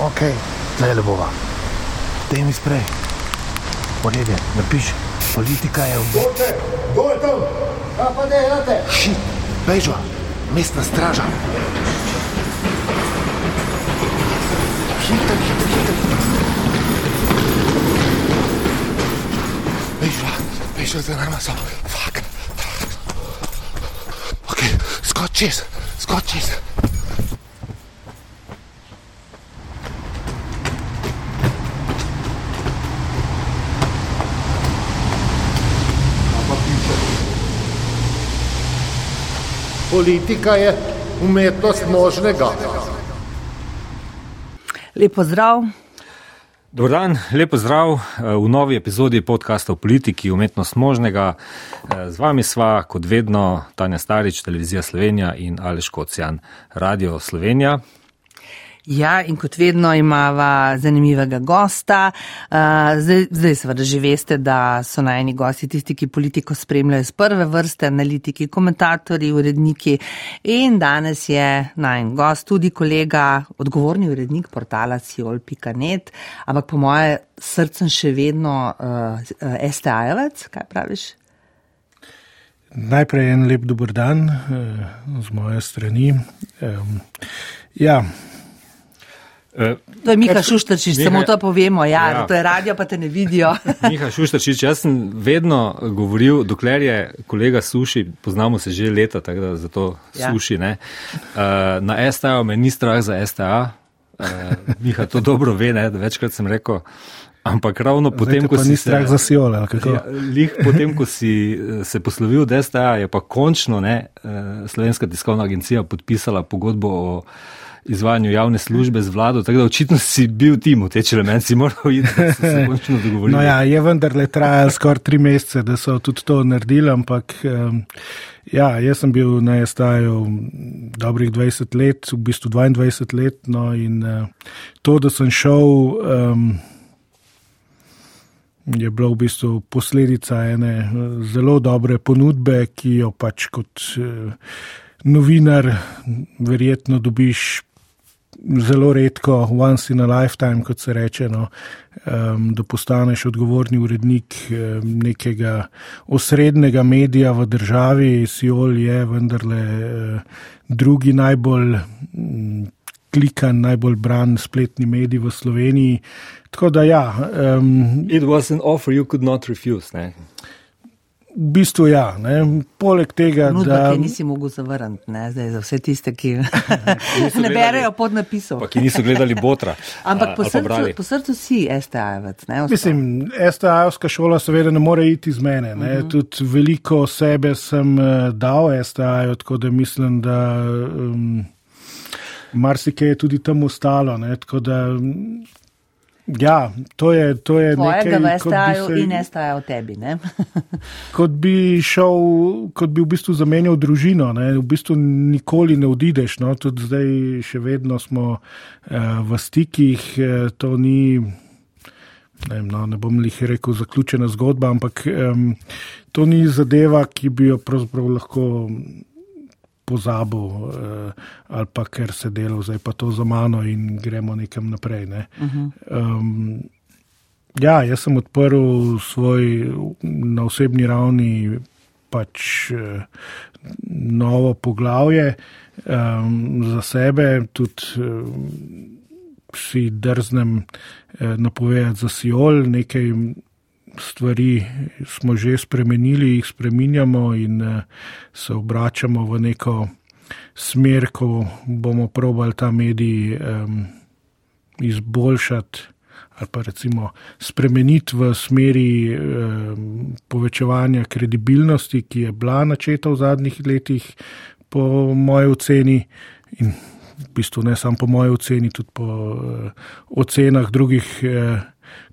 Ok, zdaj le bova. Dej mi sprej. Poletje, napiši. Politika je v... Kdo je tam? Kaj pa delate? Šit, bežva, mestna straža. Hiter, hiter, hiter. Bežva, bežva za nama so. Fak. Ok, skoč čez, Politika je umetnost možnega. Lepo zdrav. Dobro dan, lepo zdrav v novi epizodi podcasta o politiki, umetnost možnega. Z vami sva, kot vedno, Tanja Starič, Televizija Slovenija in Aleš Kocijan, Radio Slovenija. Ja, in kot vedno imava zanimivega gosta. Zdaj, zdaj seveda že veste, da so najni gosti tisti, ki politiko spremljajo z prve vrste, analitiki, komentatorji, uredniki. In danes je najn gost tudi kolega, odgovorni urednik portala Ciol.net, ampak po moje srcem še vedno uh, STA-jevec, kaj praviš? Najprej en lep dober dan uh, z moje strani. Um, ja. To je Miha Šuštrčič, Miha, samo to povemo, ja, ja. to je radio, pa te ne vidijo. Miha Šuštrčič, jaz sem vedno govoril, dokler je kolega Suši, poznamo se že leta, tako da zato ja. Suši, ne. Uh, na STA me ni strah za STA, uh, Miha to dobro ve, ne, večkrat sem rekel. Ampak ravno potem, ko si se, Siol, ja, lih, potem, ko si se poslovil od STA, je pa končno ne, Slovenska tiskovna agencija podpisala pogodbo o izvajanju javne službe z vlado, tako da očitno si bil tim v teč element, si moral iti, da si se končno dogovoril. No ja, je vendarle trajalo skoraj tri mesece, da so tudi to naredili, ampak um, ja, jaz sem bil na STA-ju dobrih 20 let, v bistvu 22 let, no in uh, to, da sem šel. Um, Je bila v bistvu posledica ene zelo dobre ponudbe, ki jo pač kot novinar verjetno dobiš zelo redko, once in a lifetime, kot se reče, no, um, da postaneš odgovorni urednik um, nekega osrednjega medija v državi. Siol je vendarle uh, drugi najbolj. Um, Klikan, najbolj bran spletni medij v Sloveniji. Tako da, ja. Um, It was an offer you could not refuse. Ne? V bistvu ja, ne. poleg tega, Nudba, da. Ki nisi mogel zavrniti, ne, zdaj za vse tiste, ki ne berejo pod napisom. Pa ki niso gledali botra. Ampak po srcu, po srcu si STA-jevec. Mislim, STA-jevska šola seveda ne more iti iz mene. Uh -huh. Tudi veliko sebe sem uh, dal STA-ju, tako da mislim, da um, marsikaj je tudi tam ostalo. Ne, tako da Ja, to je, to je Tvojega nekaj, v STA-ju se... in STA v tebi. kot bi šel, kot bi v bistvu zamenjal družino, ne? v bistvu nikoli ne odideš. No? Tudi zdaj še vedno smo uh, v stikih, uh, to ni. Ne, vem, no, ne bom jih rekel zaključena zgodba, ampak um, to ni zadeva, ki bi jo pravzaprav lahko pozabil, uh, ali pa ker se delo, zdaj pa to za mano in gremo nekam naprej. Ne. Uh -huh. um, ja, jaz sem odprl svoj na osebni ravni pač uh, novo poglavje um, za sebe, tudi. Uh, Si drznem eh, napovedati za Siol, nekaj stvari smo že spremenili, jih spreminjamo in eh, se obračamo v neko smer, ko bomo probali ta medij um, izboljšati ali pa recimo spremeniti v smeri um, povečevanja kredibilnosti, ki je bila načeta v zadnjih letih, po moje oceni. In v bistvu ne samo po moje oceni, tudi po uh, ocenah drugih uh,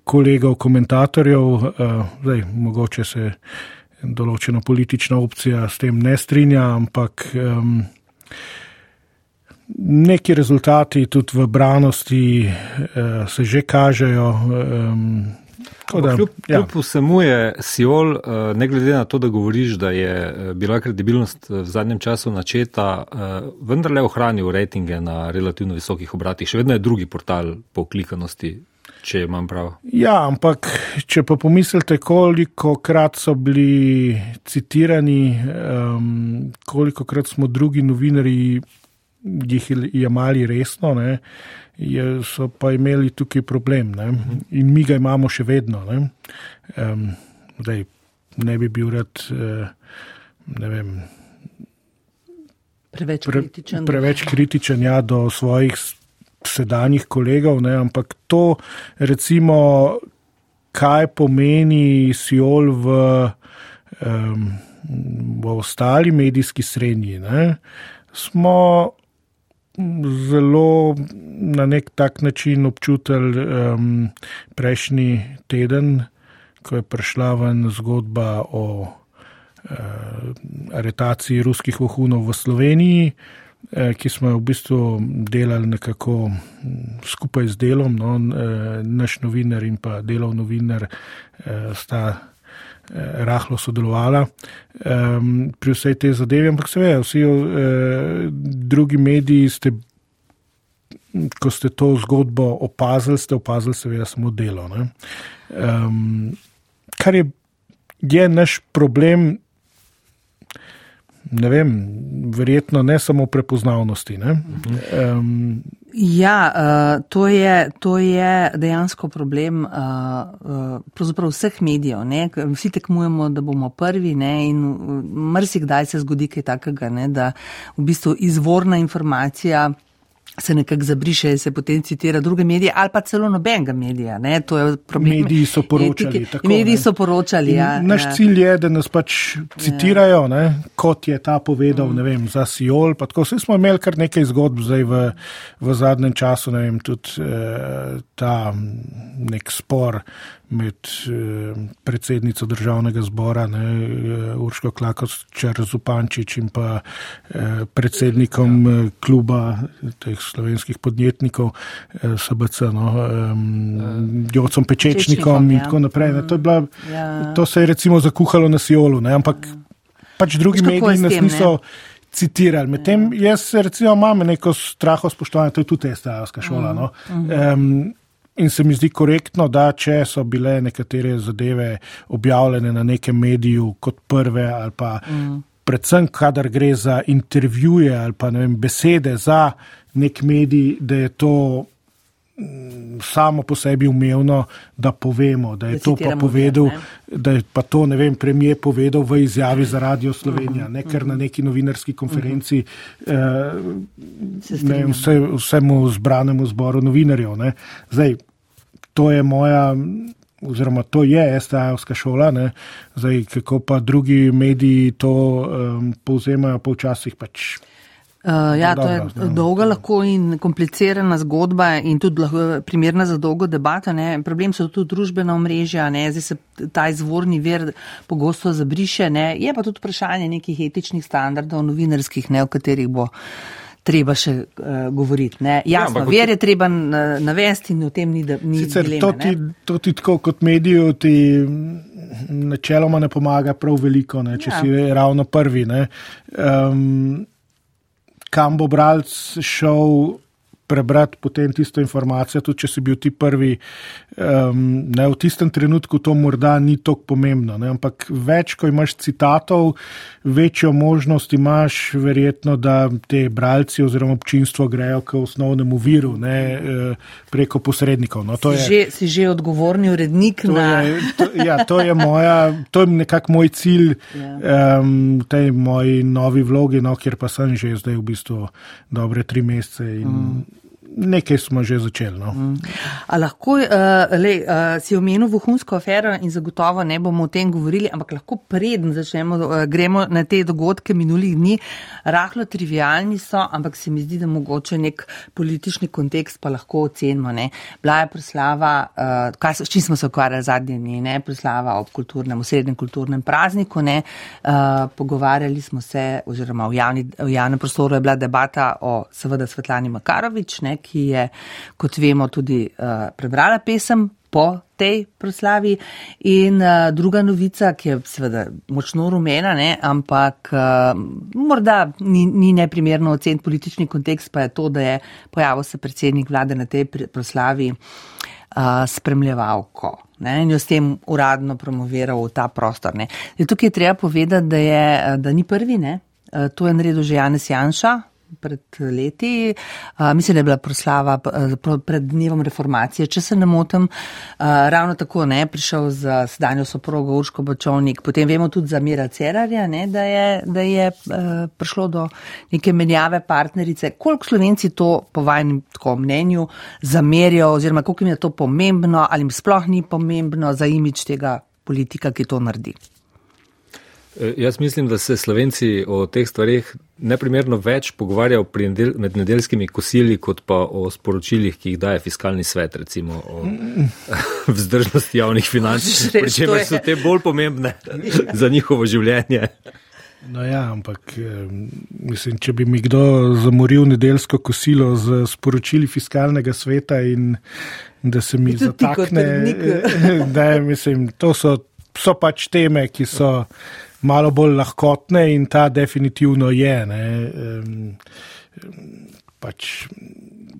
kolegov, komentatorjev, uh, zdaj mogoče se določena politična opcija s tem ne strinja, ampak um, neki rezultati tudi v branosti uh, se že kažejo. Um, Da, kljub, ja. kljub vsemu je Siol, eh, ne glede na to, da govoriš, da je bila kredibilnost v zadnjem času načeta, vendarle ohranil rejtinge na relativno visokih obratih. Še vedno je drugi portal po klikanosti, če imam prav. Ja, ampak če pa pomislite, koliko krat so bili citirani, um, koliko krat smo drugi novinari jih jemali resno. Ne, je, so pa imeli tukaj problem ne? in mi ga imamo še vedno. Ne, um, daj, ne bi bil rad, uh, ne vem. Preveč kritičen. Pre, preveč kritičen ja, do svojih sedanjih kolegov, ne, ampak to, recimo, kaj pomeni Siol v, um, v ostali medijski srednji, ne, smo zelo na nek tak način občutili um, prejšnji teden, ko je prišla ven zgodba o uh, aretaciji ruskih vohunov v Sloveniji, uh, ki smo jo v bistvu delali nekako skupaj z delom. No, uh, naš novinar in pa delov novinar uh, sta. Rahlo sodelovala um, pri vsej tej zadevi, ampak seveda, vsi drugi mediji ste, ko ste to zgodbo opazili, ste opazili seveda samo delo. Um, kar je, je naš problem, ne vem, verjetno ne samo prepoznavnosti. Ne? Um, ja, uh, to, je, to je dejansko problem uh, uh, vseh medijev. Ne? Vsi tekmujemo, da bomo prvi ne? in mrsikdaj se zgodi kaj takega, ne? da v bistvu izvorna informacija se nekako zabriše in se potem citira druge medije ali pa celo nobenega medija. Ne? To je problem. Mediji so poročali. Tako, mediji so poročali. Ja, naš ja. cilj je, da nas pač citirajo, ja. kot je ta povedal, mm. ne vem, za Siol. Vsi smo imeli kar nekaj zgodb zdaj v, v zadnjem času, ne vem, tudi eh, ta nek spor med eh, predsednico državnega zbora, ne, eh, Urško Klakočer Zupančič in pa eh, predsednikom ja. kluba teh slovenskih podjetnikov SBC, no, Jocom Pečečnikom in ja. tako naprej. Ne, to, bila, ja. to se je recimo zakuhalo na Siolu, ne, ampak pač drugi mediji nas niso. Citirali. Medtem jaz, recimo, imam neko straho spoštovanje, to je tudi STA-ska šola. No. Um, In se mi zdi korektno, da če so bile nekatere zadeve objavljene na nekem mediju kot prve, ali pa mm. predvsem, kadar gre za intervjuje ali pa vem, besede za nek medij, da je to samo po sebi umevno, da povemo, da je da to pa povedal, ne? da je pa to, ne vem, premije povedal v izjavi za Radio Slovenija, mm. ne ker na mhm. neki novinarski konferenci mm. eh, ne, vse, vsemu zbranemu zboru novinarjev. Ne? Zdaj, to je moja, oziroma to je STA-ovska šola, ne? zdaj kako pa drugi mediji to um, povzemajo, pa včasih pač. Uh, ja, to je no, dolga lahko in komplicirana zgodba in tudi lahko, primerna za dolgo debato. Ne. Problem so tudi družbena omrežja, ne. zdaj se ta izvorni ver pogosto zabriše. Ne. Je pa tudi vprašanje nekih etičnih standardov novinarskih, ne, o katerih bo treba še uh, govoriti. Ne? Ja, Jasno, ja, ver je treba navesti in o tem ni, da ni Sicer dileme, to, ti, to ti tako kot mediju ti načeloma ne pomaga prav veliko, ne, če ja. si ravno prvi. Um, kam bo bralc šel? Prebrati potem tisto informacijo, tudi če si bil ti prvi. Um, ne, v tistem trenutku to morda ni tako pomembno, ne, ampak več, ko imaš citatov, večjo možnost imaš, verjetno, da te bralci oziroma občinstvo grejo k osnovnemu viru, ne eh, preko posrednikov. No, si, je, že, si že odgovorni urednik to na. Je, to, ja, to je moja, to je nekako moj cilj ja. um, v tej moji novi vlogi, no, kjer pa sem že zdaj v bistvu dobre tri mesece. In, mm nekaj smo že začeli. No. Mm. Lahko uh, le, uh, si omenil vohunsko afero in zagotovo ne bomo o tem govorili, ampak lahko preden začnemo, uh, gremo na te dogodke minulih dni. Rahlo trivialni so, ampak se mi zdi, da mogoče nek politični kontekst pa lahko ocenimo. Ne. Bila je proslava, uh, s čim smo se ukvarjali zadnje dni, ne, proslava ob kulturnem, srednjem kulturnem prazniku. Ne. Uh, pogovarjali smo se, oziroma v, javni, v javnem prostoru je bila debata o seveda Svetlani Makarovič, ne, ki je, kot vemo, tudi uh, prebrala pesem po tej proslavi. In uh, druga novica, ki je seveda močno rumena, ne, ampak uh, morda ni, ni neprimerno ocen politični kontekst, pa je to, da je pojavil se predsednik vlade na tej proslavi uh, spremljevalko. Ne, in jo s tem uradno promoviral v ta prostor. Tukaj je treba povedati, da, je, da ni prvi, ne. to je naredil že Janez Janša, pred leti. Uh, mislim, da je bila proslava pred dnevom reformacije, če se ne motim. Uh, ravno tako ne, prišel za sedanjo soprogo Urško Bočovnik. Potem vemo tudi za Mira Cerarja, ne, da je, da je uh, prišlo do neke menjave partnerice. Koliko slovenci to po vajnem mnenju zamerijo oziroma koliko jim je to pomembno ali jim sploh ni pomembno za imič tega politika, ki to naredi? Eh, jaz mislim, da se Slovenci o teh stvarih neprimerno več pogovarjajo nedel, med nedeljskimi kosili, kot pa o sporočilih, ki jih daje fiskalni svet, recimo o vzdržnosti javnih financ, pri čemer so te bolj pomembne za njihovo življenje. No ja, ampak mislim, če bi mi kdo zamoril nedeljsko kosilo z sporočili fiskalnega sveta in da se mi zatakne, da mislim, to so, so pač teme, ki so malo bolj lahkotne in ta definitivno je. Um, pač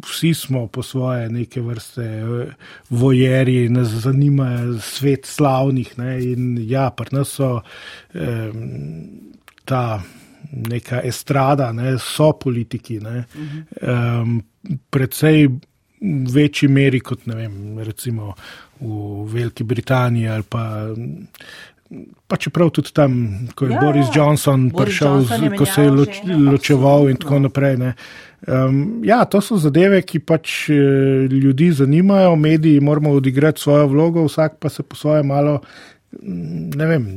vsi smo po svoje neke vrste eh, vojeri, nas zanima svet slavnih ne? in ja, pri nas so um, ta neka estrada, ne? so politiki, ne? Um, predvsej v večji meri kot ne vem, recimo v Veliki Britaniji ali pa Pa čeprav tudi tam, ko je ja, Boris ja. Johnson Boris prišel, Johnson je ko se je loč, ločeval in tako naprej. Um, ja, to so zadeve, ki pač eh, ljudi zanimajo, mediji moramo odigrati svojo vlogo, vsak pa se po svoje malo, ne vem,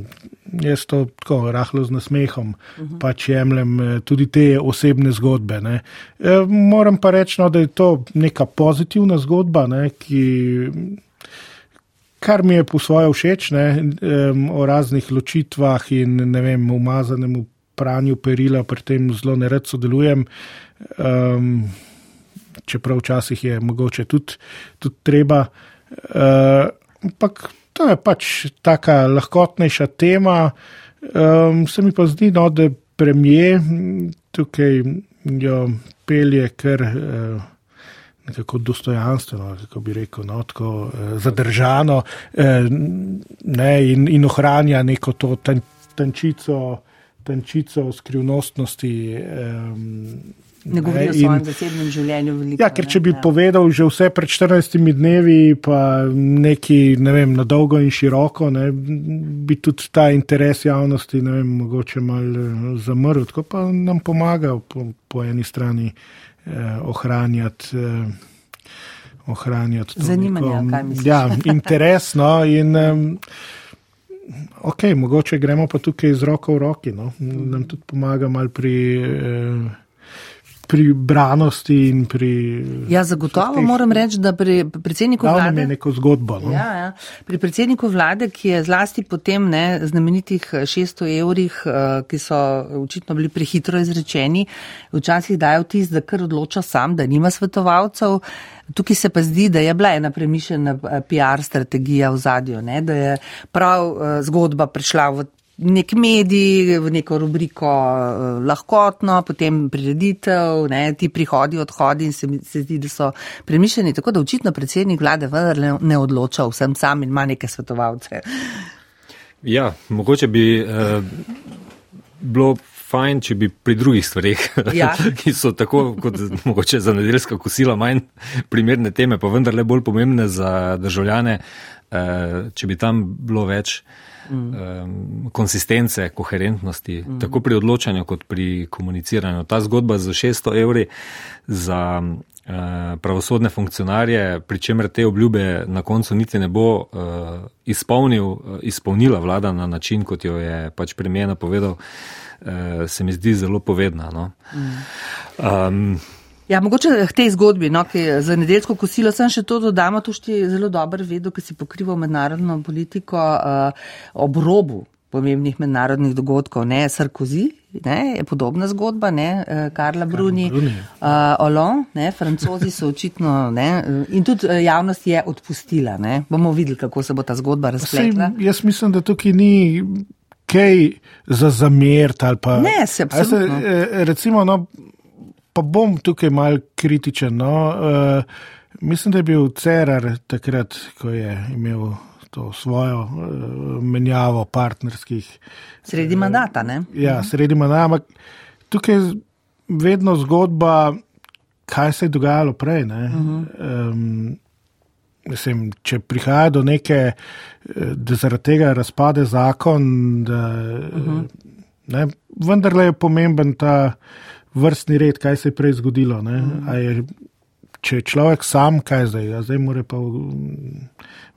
jaz to tako rahlo z nasmehom, uh mhm. -huh. pač jemljem eh, tudi te osebne zgodbe. E, moram pa reči, no, da je to neka pozitivna zgodba, ne, ki kar mi je po svoje všeč, ne, um, o raznih ločitvah in ne vem, umazanem pranju perila, pri tem zelo ne rad sodelujem. Um, čeprav včasih je mogoče tudi, tudi treba. Uh, ampak to je pač taka lahkotnejša tema. Um, se mi pa zdi, no, da premije tukaj jo pelje kar. Uh, nekako dostojanstveno, kako bi rekel, no, tako eh, zadržano eh, ne, in, in ohranja neko to ten, tenčico, tenčico skrivnostnosti. Eh, Ne govori o svojem zasebnem življenju. Veliko, ja, ker če bi ne, ja. povedal že vse pred 14 dnevi, pa neki, ne vem, na dolgo in široko, ne, bi tudi ta interes javnosti, ne vem, mogoče mal eh, zamrl, tako pa nam pomaga po, po eni strani. Eh, ohranjati. Eh, ohranjati Zanimanje, kaj misliš? Ja, interesno in um, ok, mogoče gremo pa tukaj z roko v roki, no? nam tudi pomaga mal pri. Uh, pri branosti in pri. Ja, zagotovo teh, moram reči, da pri predsedniku vlade. Je neko zgodbo. No? Ja, ja. Pri predsedniku vlade, ki je zlasti potem ne, znamenitih 600 evrih, eh, ki so očitno bili prehitro izrečeni, včasih dajo tis, da kar odloča sam, da nima svetovalcev. Tukaj se pa zdi, da je bila ena premišljena eh, PR strategija v zadju, ne, da je prav eh, zgodba prišla v nek medij, v neko rubriko uh, lahkotno, potem prireditev, ne, ti prihodi, odhodi in se se zdi, da so premišljeni. Tako da očitno predsednik vlade vendar ne, ne odloča vsem sam in ima neke svetovalce. Ja, mogoče bi uh, bilo fajn, če bi pri drugih stvarih, ja. ki so tako kot mogoče za nedeljska kosila manj primerne teme, pa vendar le bolj pomembne za državljane, uh, če bi tam bilo več mm. um, konsistence, koherentnosti, mm. tako pri odločanju kot pri komuniciranju. Ta zgodba z 600 evri za uh, pravosodne funkcionarje, pri čemer te obljube na koncu niti ne bo uh, izpolnil, uh, izpolnila vlada na način, kot jo je pač premijer napovedal, uh, se mi zdi zelo povedna. No? Mm. Um, Ja, mogoče k tej zgodbi, no, ki za nedeljsko kosilo, sem še to dodama, to šti zelo dober vedo, ki si pokrival mednarodno politiko uh, ob robu pomembnih mednarodnih dogodkov. Ne, Sarkozy ne, je podobna zgodba, ne, Karla Bruni, Bruni. Uh, Olon, ne, francozi so očitno ne, in tudi javnost je odpustila. Ne. Bomo videli, kako se bo ta zgodba razpletla. Sej, jaz mislim, da tukaj ni kaj za zamert ali pa. Ne, se absolutno. Se, recimo, no, pa bom tukaj mal kritičen. No, uh, mislim, da je bil Cerar takrat, ko je imel to svojo uh, menjavo partnerskih. Sredi mandata, ne? Ja, mhm. sredi mandata. Ampak tukaj je vedno zgodba, kaj se je dogajalo prej. Um, mislim, če prihaja do neke, eh, da zaradi tega razpade zakon, da, uh -huh. ne, vendarle je pomemben ta vrstni red, kaj se je prej zgodilo. Uh -huh če je človek sam, kaj zdaj, ja, zdaj mora pa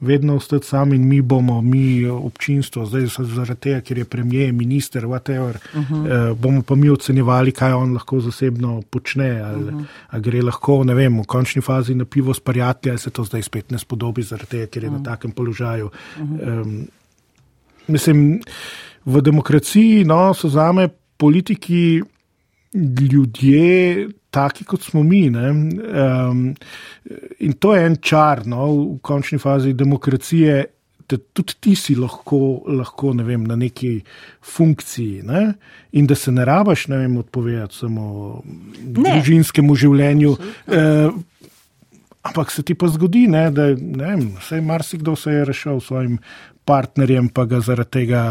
vedno ostati sam in mi bomo, mi občinstvo, zdaj zaradi tega, ker je premijer, minister, whatever, uh -huh. eh, bomo pa mi ocenjevali, kaj on lahko zasebno počne, ali, uh -huh. ali gre lahko, ne vem, v končni fazi na pivo s prijatelji, ali se to zdaj spet ne spodobi, zaradi tega, ker je uh -huh. na takem položaju. Uh -huh. um, mislim, v demokraciji no, so zame politiki ljudje, taki kot smo mi. Um, in to je en čar no, v končni fazi demokracije. Da tudi ti si lahko, lahko ne vem, na neki funkciji, ne? in da se ne rabaš, ne vem, odpovedati samo ne. družinskemu življenju. Uh, ampak se ti pa zgodi, ne, da ne vem, marsikdo se je rešil s svojim partnerjem, pa ga zaradi tega,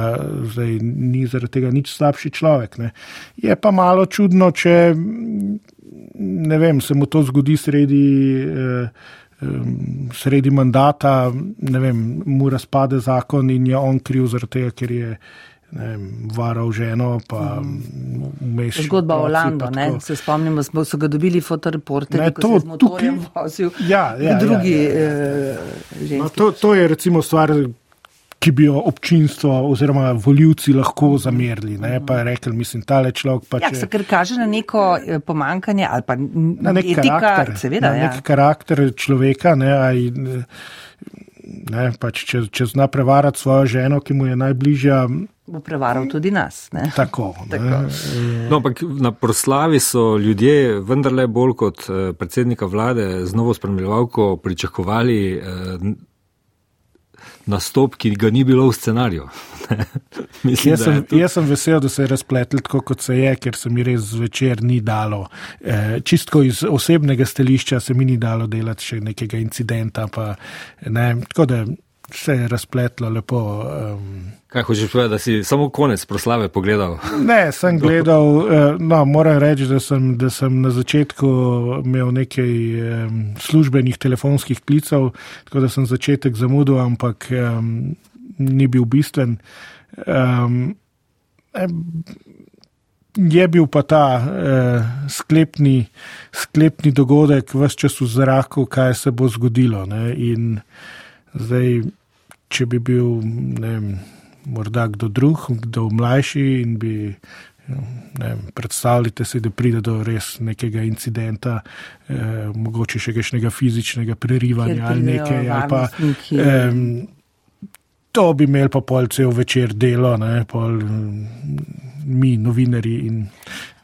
zdaj, ni zaradi tega nič slabši človek. Ne. Je pa malo čudno, če ne vem, se mu to zgodi sredi. Eh, Sredi mandata, ne vem, mu razpade zakon in je on kriv zaradi tega, ker je vem, varal ženo. Vmeš, Zgodba o Lando, se spomnimo, smo so ga dobili fotoreporterji, ki so ga tukaj vozili. Ja, ja, drugi. Ja, ja, ja. No, to, to je recimo stvar, ki bi jo občinstvo oziroma voljivci lahko zamerili. Ne, pa je rekel, mislim, tale človek pa. Ja, če... se kar kaže na neko eh, pomankanje ali pa na nek etika, karakter, seveda, na ja. nek karakter človeka. Ne, aj, ne, pač, če, če zna prevarati svojo ženo, ki mu je najbližja. Bo prevaral tudi nas. Ne? Tako. Tako. No, ampak na proslavi so ljudje vendarle bolj kot eh, predsednika vlade z novo spremljevalko pričakovali. Nastop, ki ga ni bilo v scenariju. Mislim, jaz, sem, to... jaz sem vesel, da se je razpletel tako, kot se je, ker se mi res zvečer ni dalo. E, čistko iz osebnega stališča se mi ni dalo delati še nekega incidenta. Pa, ne, tako da se je razpletlo lepo. Um, Kaj hočeš povedati, da si samo konec proslave pogledal? Ne, sem gledal, uh, no, moram reči, da sem, da sem na začetku imel nekaj um, službenih telefonskih klicev, tako da sem začetek zamudil, ampak um, ni bil bistven. Um, Je bil pa ta eh, sklepni, sklepni dogodek, vse čas v zraku, kaj se bo zgodilo. Ne? In zdaj, če bi bil, ne vem, morda kdo drug, kdo mlajši in bi. Ne, predstavljite si, da pride do res nekega incidenta, eh, mogoče še nekega fizičnega prerivanja ali nekaj. Ali pa, eh, to bi imel pa pol cel večer delo, ne, pol, mi, novinari.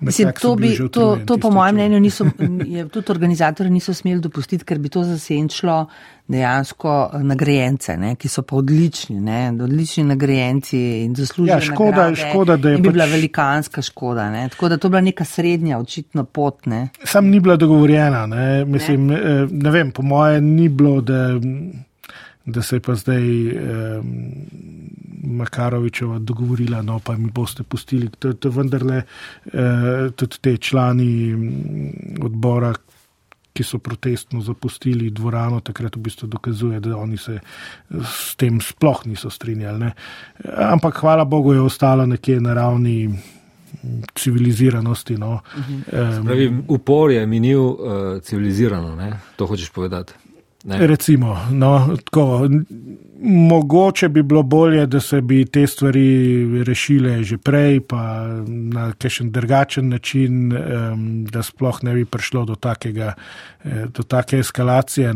Mislim, to, bi, to, to po mojem mnenju niso, je, tudi organizatori niso smeli dopustiti, ker bi to zasenčilo dejansko nagrajence, ne, ki so pa odlični, ne, odlični nagrajenci in zaslužijo. Ja, škoda, škoda, da je. Bi pač... bila velikanska škoda, ne, tako da to bila neka srednja, očitno pot. Ne. Sam ni bila dogovorjena, ne, mislim, ne, eh, ne vem, po moje ni bilo, da da se je pa zdaj eh, Makarovičeva dogovorila, no pa mi boste pustili. To, to vendarle eh, tudi te člani odbora, ki so protestno zapustili dvorano, takrat v bistvu dokazuje, da oni se s tem sploh niso strinjali. Ne. Ampak hvala Bogu je ostalo nekje na ravni. Civiliziranosti. No. Uh -huh. Pravi, upor je minil uh, civilizirano, ne? to hočeš povedati. Ne. Recimo, no, tako, mogoče bi bilo bolje, da se bi te stvari rešile že prej, pa na kakšen drugačen način, da sploh ne bi prišlo do, takega, eh, do take eskalacije.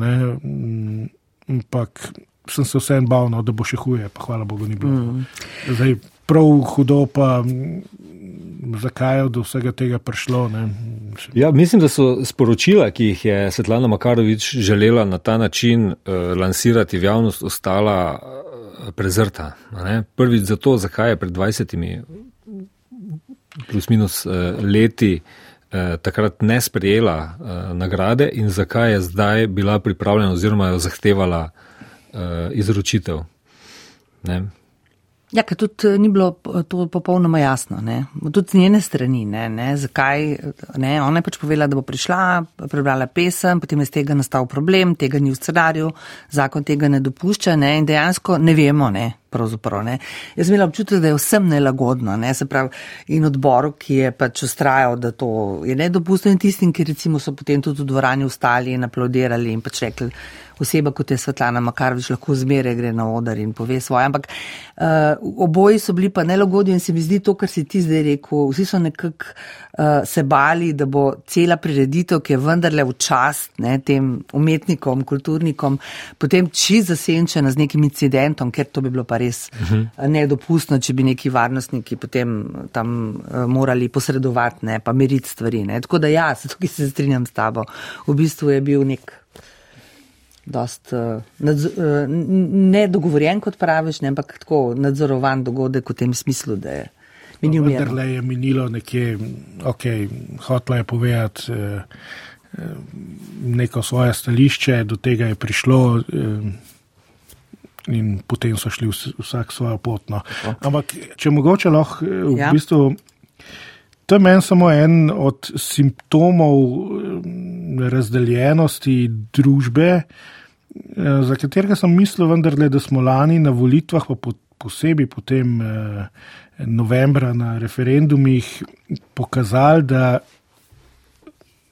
Ampak sem se vseeno bal, no, da bo še huje, pa hvala Bogu ni bilo. Mm. Zdaj, prav hudo, pa zakaj je do vsega tega prišlo. Ja, mislim, da so sporočila, ki jih je Svetlana Makarovič želela na ta način uh, lansirati v javnost, ostala uh, prezrta. Prvič zato, zakaj je pred 20 plus minus uh, leti uh, takrat ne sprejela uh, nagrade in zakaj je zdaj bila pripravljena oziroma jo zahtevala uh, izročitev. Ne? Ja, ker tudi eh, ni bilo to popolnoma jasno, ne? tudi z njene strani, ne? Ne? zakaj. Ne? Ona je pač povedala, da bo prišla, prebrala pesem, potem je z tega nastal problem, tega ni v scenariju, zakon tega ne dopušča ne? in dejansko ne vemo. Ne? pravzaprav. Ne. Jaz imela občutek, da je vsem nelagodno, ne. se pravi, in odboru, ki je pač ustrajal, da to je nedopustno in tistim, ki recimo so potem tudi v dvorani ustali in aplaudirali in pač rekli, oseba kot je Svetlana Makarovič lahko zmeraj gre na odar in pove svoje. Ampak uh, oboji so bili pa nelagodni in se mi zdi to, kar si ti zdaj rekel, vsi so nekako uh, se bali, da bo cela prireditev, ki je vendarle v čast ne, tem umetnikom, kulturnikom, potem čist zasenčena z nekim incidentom, ker to bi bilo pa res uh mhm. -huh. nedopustno, če bi neki varnostniki potem tam uh, morali posredovati, ne, pa meriti stvari. Ne. Tako da ja, se tukaj se strinjam s tabo. V bistvu je bil nek. Dost, uh, nadzo, uh, ne dogovorjen, kot praviš, ne, ampak tako nadzorovan dogodek v tem smislu, da je minilo. Vendar je minilo nekje, ok, hotla je povedati uh, neko svoje stališče, do tega je prišlo. In potem so šli vsak svojo pot. No. Ampak, če mogoče lahko eh, v ja. bistvu. To je meni samo en od simptomov eh, razdeljenosti družbe, eh, za katerega sem mislil, vendarle, da smo lani na volitvah, pa posebej potem novembra na referendumih, pokazali, da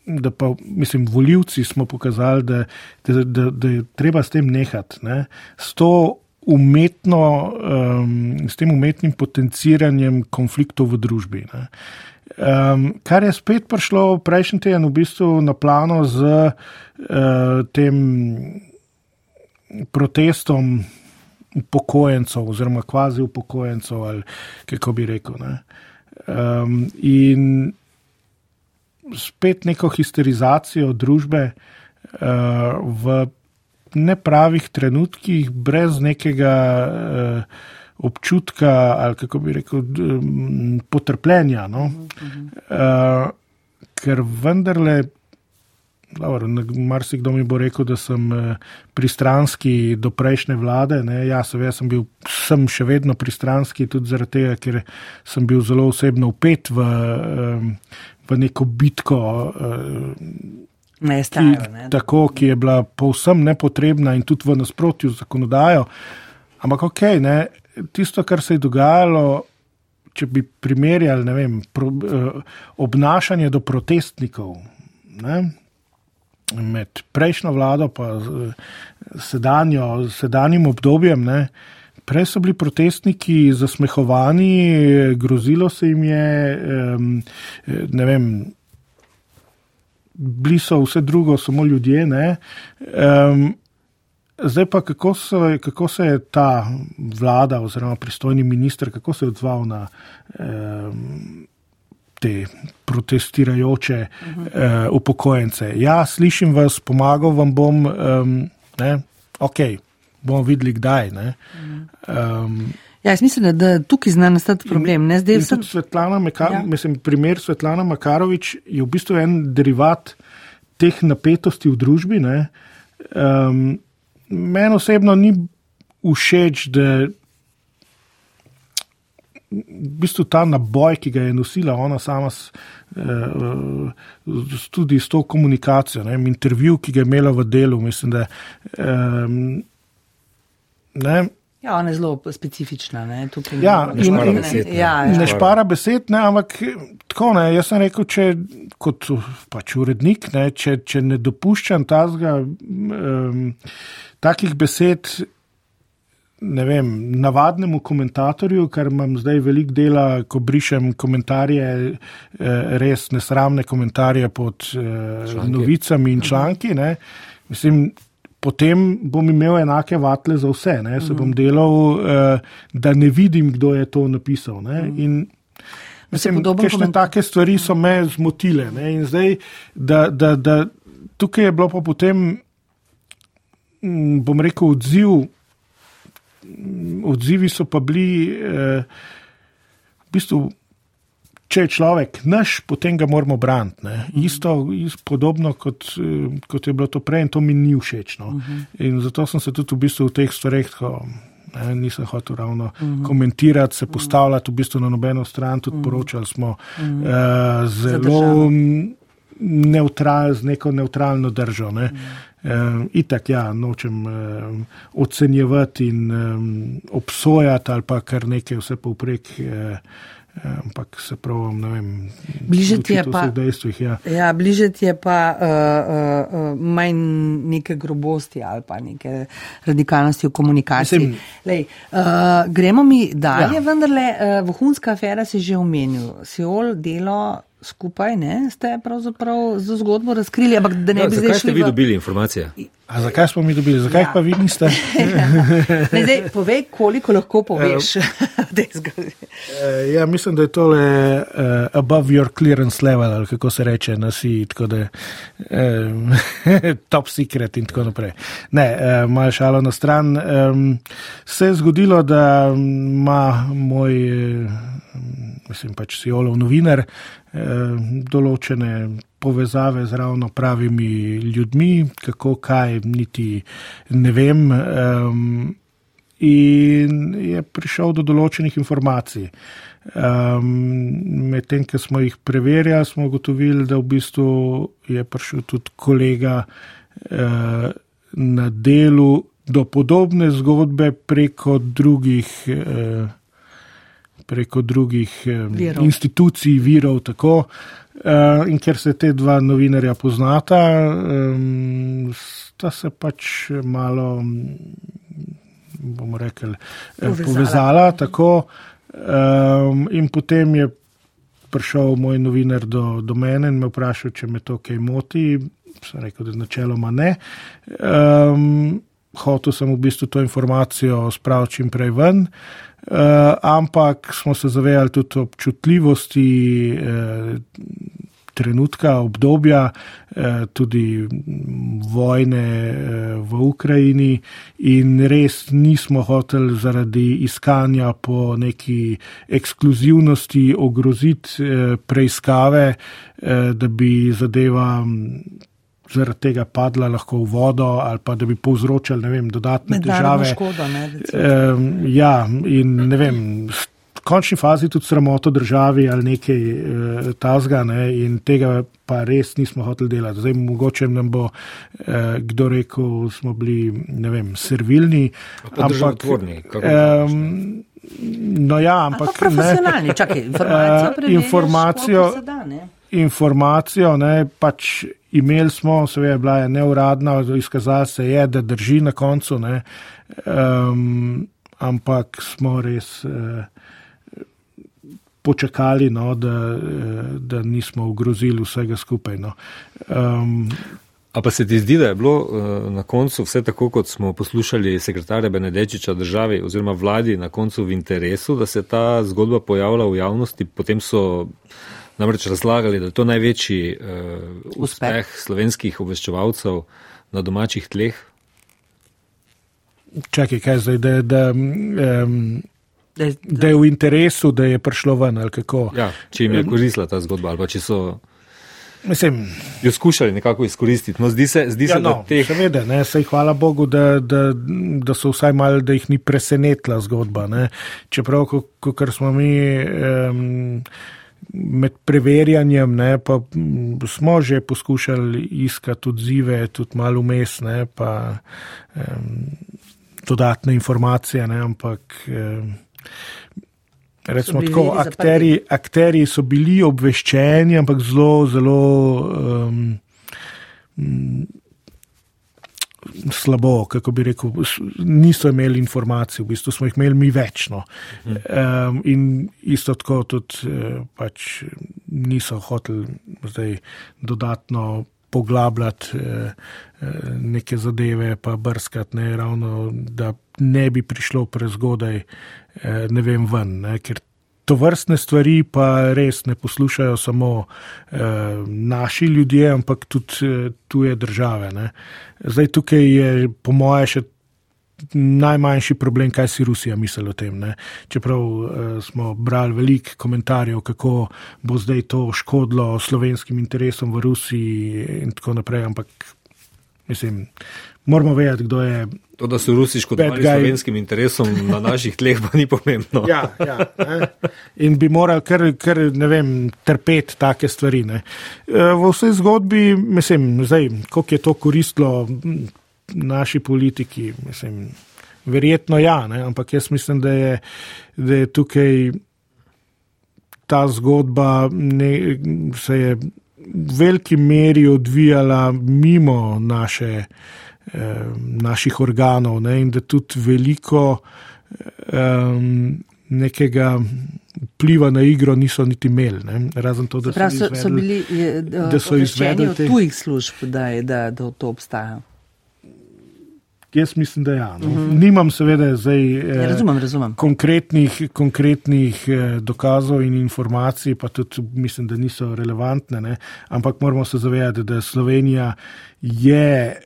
da pa, mislim, voljivci smo pokazali, da, da, da, da je treba s tem nehati. Ne? S, to umetno, um, s tem umetnim potenciranjem konfliktov v družbi. Um, kar je spet prišlo prejšnji teden v bistvu na plano z uh, tem protestom upokojencev, oziroma kvazi upokojencev, ali kako bi rekel. Um, in spet neko histerizacijo družbe uh, v nepravih trenutkih, brez nekega uh, občutka ali kako bi rekel, potrpljenja. No? Uh, ker vendarle. Marsikdo mi bo rekel, da sem pristranski do prejšnje vlade. Ne, ja, seveda sem bil sem še vedno pristranski, tudi zaradi tega, ker sem bil zelo osebno upet v, v neko bitko. Stajo, ne. Tako, ki je bila povsem nepotrebna in tudi v nasprotju z zakonodajo. Ampak ok, ne, tisto, kar se je dogajalo, če bi primerjali vem, pro, eh, obnašanje do protestnikov ne, med prejšnjo vlado in sedanjo, sedanjim obdobjem. Ne, Prej so bili protestniki zasmehovani, grozilo se jim je, ne vem, bili so vse drugo, samo ljudje. Ne? Zdaj pa, kako, so, kako se je ta vlada oziroma pristojni minister, kako se je odzval na te protestirajoče uh, upokojence. Ja, slišim vas, pomagal vam bom, ne, ok bomo videli, kdaj. Um, ja, jaz mislim, da tukaj zna nastati problem. Ne, sem... Svetlana Mekar, ja. mislim, primer Svetlana Makarovič je v bistvu en derivat teh napetosti v družbi. Um, Meni osebno ni všeč, da v bistvu ta naboj, ki ga je nosila ona sama, s, uh, tudi s to komunikacijo, ne, intervju, ki ga je imela v delu, mislim, da. Ne? Ja, ona je zelo specifična. Ne, ja, ne špara besed. Ne, ja, ja. ne špara besed, ne, ampak tako ne. Jaz sem rekel, če kot pač urednik, ne, če, če ne dopuščam tazga, um, takih besed. Ne vem, navadnemu komentatorju, ker imam zdaj veliko dela, ko brišem komentarje, eh, res nesramne komentarje pod eh, novicami in članki. Ne. Mislim, potem bom imel enake vatle za vse. Ne? Se bom delal, uh, da ne vidim, kdo je to napisal. Ne? In mislim, kakšne take stvari so me zmotile. Ne? In zdaj, da, da, da tukaj je bilo pa potem, mm, bom rekel, odziv. Odzivi so pa bili, eh, v bistvu, če je človek naš, potem ga moramo braniti. Isto, isto, podobno kot, eh, kot je bilo to prej, in to mi ni všeč. No. Uh -huh. In zato sem se tudi v, bistvu v teh stvareh, ko ne, nisem hotel ravno uh -huh. komentirati, se postavljati v bistvu na nobeno stran, tudi uh -huh. poročali smo uh -huh. uh, zelo neutral, z neko neutralno držo. Ne. Uh -huh. Uh, itak, ja, nočem uh, ocenjevati in um, obsojati ali pa kar nekaj vse povprek. Uh, Ampak se pravi, ne vem, bližati je pa. Dejstvih, ja. Ja, bližati je pa uh, uh, manj neke grobosti ali pa neke radikalnosti v komunikaciji. Mislim, Lej, uh, gremo mi dalje, ja. vendarle, uh, vohunska afera si že omenil. Seol delo skupaj, ne, ste pravzaprav za zgodbo razkrili, ampak da ne ja, bi zdaj šli. Zakaj ste vi dobili informacije? A zakaj smo mi dobili, zakaj ja. pa vi niste? ja. ne, zdaj, povej, koliko lahko poveš. uh, ja, mislim, da je tole uh, above your clearance level, ali kako se reče na si, tako da um, top secret in tako naprej. Ne, uh, malo šalo na stran. Um, se je zgodilo, da ima moj, uh, mislim pač si olov novinar, določene povezave z ravno pravimi ljudmi, kako kaj, niti ne vem. In je prišel do določenih informacij. Medtem, ko smo jih preverjali, smo ugotovili, da v bistvu je prišel tudi kolega eh, na delu do podobne zgodbe preko drugih. Eh, preko drugih virov. institucij, virov. Tako, uh, in ker se te dva novinarja poznata, sta se pač malo, bomo rekli, eh, povezala. povezala tako, in potem je prišel moj novinar do, do mene in me vprašal, če me to kaj moti. Sem rekel, da načeloma ne. Um, hotel sem v bistvu to informacijo spraviti čim prej ven. Uh, ampak smo se zavedali tudi občutljivosti eh, trenutka, obdobja, eh, tudi vojne eh, v Ukrajini, in res nismo hoteli zaradi iskanja po neki ekskluzivnosti ogroziti eh, preiskave, eh, da bi zadeva zaradi tega padla lahko v vodo ali pa da bi povzročali vem, dodatne težave. Škoda, ne, um, ja, in ne vem. V končni fazi tudi sramoto državi ali nekaj e, tazga ne, in tega pa res nismo hoteli delati. Zdaj mogoče nam bo e, kdo rekel, smo bili, ne vem, servilni. Ampak, um, no ja, ampak. Profesionalni, čakaj, informacijo. informacijo, informacijo ne, pač imeli smo, seveda, bila je neuradna, izkazalo se je, da drži na koncu, ne, um, ampak smo res uh, počakali, no, da, uh, da nismo ogrozili vsega skupaj. No. Um, A pa se ti zdi, da je bilo uh, na koncu vse tako, kot smo poslušali sekretarja Benedečiča državi oziroma vladi na koncu v interesu, da se ta zgodba pojavila v javnosti, potem so namreč razlagali, da je to največji uh, uspeh. uspeh slovenskih obveščevalcev na domačih tleh. Čakaj, kaj zdaj, da, da, um, da, da je v interesu, da je prišlo ven ali kako. Ja, če jim je koristila ta zgodba ali če so. Mislim, jo skušali nekako izkoristiti. No, zdi se, zdi ja, se no, da teh... seveda, ne, sej hvala Bogu, da, da, da so vsaj malo, da jih ni presenetila zgodba. Ne. Čeprav, kot smo mi. Um, med preverjanjem, ne, pa smo že poskušali iskati odzive, tudi malo umestne, pa um, dodatne informacije, ne, ampak um, recimo tako, akteri, akteri so bili obveščeni, ampak zelo, zelo. Um, slabo, kako bi rekel, niso imeli informacij, v bistvu smo jih imeli mi večno. Um, in isto tako tudi eh, pač niso hoteli zdaj dodatno poglabljati eh, neke zadeve, pa brskati, ne, ravno, da ne bi prišlo prezgodaj, ne vem, ven. Ne, ker to vrstne stvari pa res ne poslušajo samo naši ljudje, ampak tudi tuje države. Ne. Zdaj tukaj je, po moje, še najmanjši problem, kaj si Rusija misli o tem. Ne? Čeprav uh, smo brali veliko komentarjev, kako bo zdaj to škodilo slovenskim interesom v Rusiji in tako naprej, ampak mislim, moramo vedeti, kdo je. To, da so Rusi škodovali slovenskim interesom na naših tleh, pa ni pomembno. ja, ja, in bi morali kar, kar ne vem, trpeti take stvari. Ne? Eh, v vsej zgodbi, mislim, zdaj, koliko je to koristilo naši politiki. Mislim, verjetno ja, ne? ampak jaz mislim, da je, da je tukaj ta zgodba ne, se je v veliki meri odvijala mimo naše, naših organov ne? in da tudi veliko eh, nekega. Pliva na igro niso niti imeli, ne? razen to, da Prav, so, izvedli, so bili je, da so izvedli od tujih služb, da, je, da, da to obstaja. Jaz mislim, da ja. No. Uh mhm. -huh. Nimam seveda zdaj ja, razumem, razumem. konkretnih, konkretnih eh, dokazov in informacij, pa tudi mislim, da niso relevantne, ne. ampak moramo se zavedati, da Slovenija je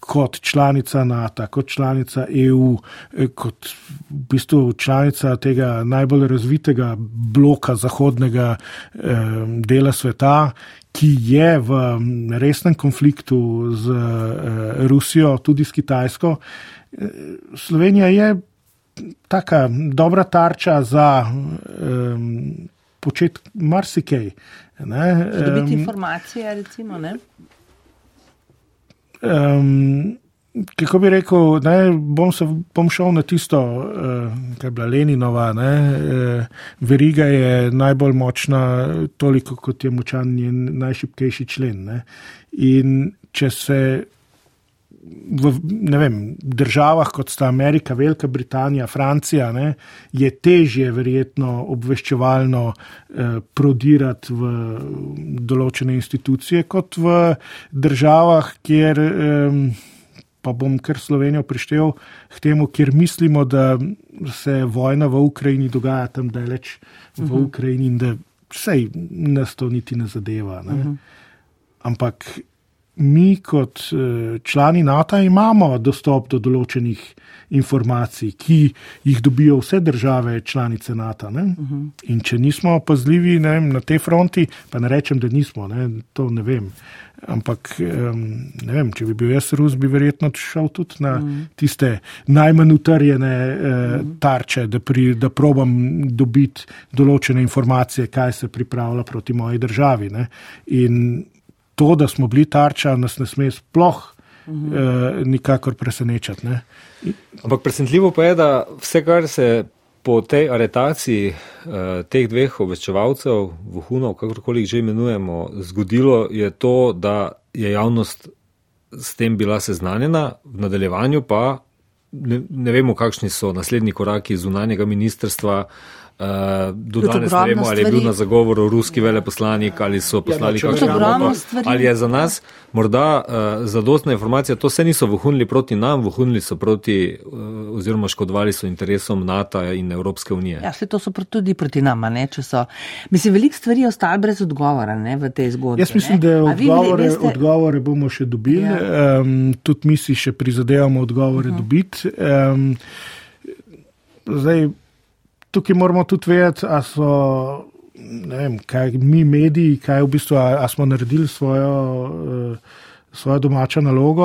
kot članica NATO, kot članica EU, eh, kot v bistvu članica tega najbolj razvitega bloka zahodnega eh, dela sveta, ki je v resnem konfliktu z eh, Rusijo, tudi s Kitajsko. Eh, Slovenija je taka dobra tarča za um, počet marsikaj. Dobiti um, informacije, recimo, ne? Um, kako bi rekel, ne, bom, se, bom šel na tisto, uh, kar je bila Leninova. Ne, uh, veriga je najbolj močna, toliko kot je močan njen najšipkejši člen. Ne. In če se v vem, državah, kot sta Amerika, Velika Britanija, Francija, ne, je težje verjetno obveščevalno eh, prodirati v določene institucije, kot v državah, kjer. Eh, pa bom kar Slovenijo prištel k temu, ker mislimo, da se vojna v Ukrajini dogaja tam daleč v uh mhm. -huh. Ukrajini in da vse nas to niti ne zadeva. Ne? Uh mhm. -huh. Ampak mi kot eh, člani NATO imamo dostop do določenih informacij, ki jih dobijo vse države članice NATO. Uh mhm. -huh. In če nismo pazljivi ne, na tej fronti, pa ne rečem, da nismo, ne, to ne vem. Ampak, ne vem, če bi bil jaz Rus, bi verjetno šel tudi na mm. tiste najmanj utrjene eh, tarče, da, pri, da probam dobiti določene informacije, kaj se pripravlja proti moji državi. Ne. In to, da smo bili tarča, nas ne sme sploh mm. eh, nikakor presenečati. Ne. Ampak presenetljivo pa je, da vse, kar se po tej aretaciji uh, teh dveh obveščevalcev, vohunov, kakorkoli jih že imenujemo, zgodilo, je to, da je javnost s tem bila seznanjena, v nadaljevanju pa ne, ne vemo, kakšni so naslednji koraki zunanjega ministrstva. Uh, Uh, do danes ne vemo, ali je bil na zagovoru ruski veleposlanik ali so poslali ja, kakšno noto. Ali je za nas morda uh, zadostna informacija, to se niso vohunili proti nam, vohunili so proti uh, oziroma škodovali so interesom NATO in Evropske unije. Ja, se to so tudi proti nama, ne, če so. Mislim, veliko stvari je ostalo brez odgovora ne, v tej zgodbi. Jaz mislim, ne? da odgovore, veste... odgovore bomo še dobili, ja. um, tudi mi si še prizadevamo odgovore uh mhm. -huh. dobiti. Um, zdaj, tukaj moramo tudi vedeti, ali so vem, kaj, mi mediji, kaj v bistvu, ali smo naredili svojo, uh, svojo domačo nalogo,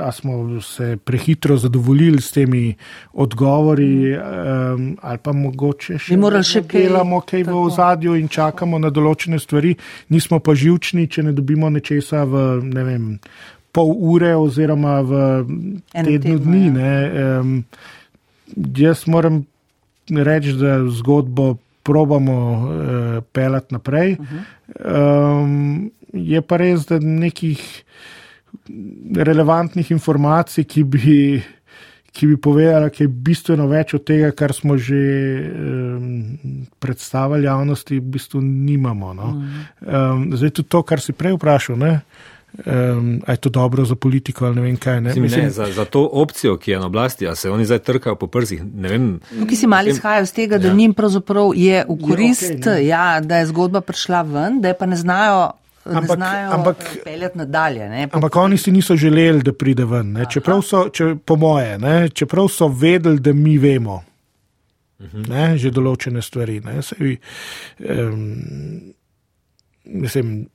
ali smo se prehitro zadovoljili s temi odgovori, um, ali pa mogoče še nekaj delamo, kaj v ozadju in čakamo na določene stvari, nismo pa živčni, če ne dobimo nečesa v ne vem. Pol ure, oziroma v tednu dni. Ja. Um, jaz moram reči, da zgodbo probamo uh, pelati naprej. Uh -huh. um, je pa res, da nekih relevantnih informacij, ki bi, ki bi povedala, da je bistveno več od tega, kar smo že um, predstavili javnosti, v bistvu nimamo. No? Uh -huh. um, zdaj tudi to, kar si prej vprašal. Ne? Um, a je to dobro za politiko ali ne vem kaj. Ne? Mislim, Mislim, ne, za, za to opcijo, ki je na oblasti, a se oni zdaj trkajo po prsih. Ki si mali izhajajo iz tega, da ja. njim pravzaprav je v korist, ja, okay, ja, da je zgodba prišla ven, da je pa ne znajo. Ampak, ampak, nadalje, ampak oni si niso želeli, da pride ven. Čeprav so, če, po moje, ne, čeprav so vedeli, da mi vemo uh mhm. -huh. ne, že določene stvari. Sej, um, mislim,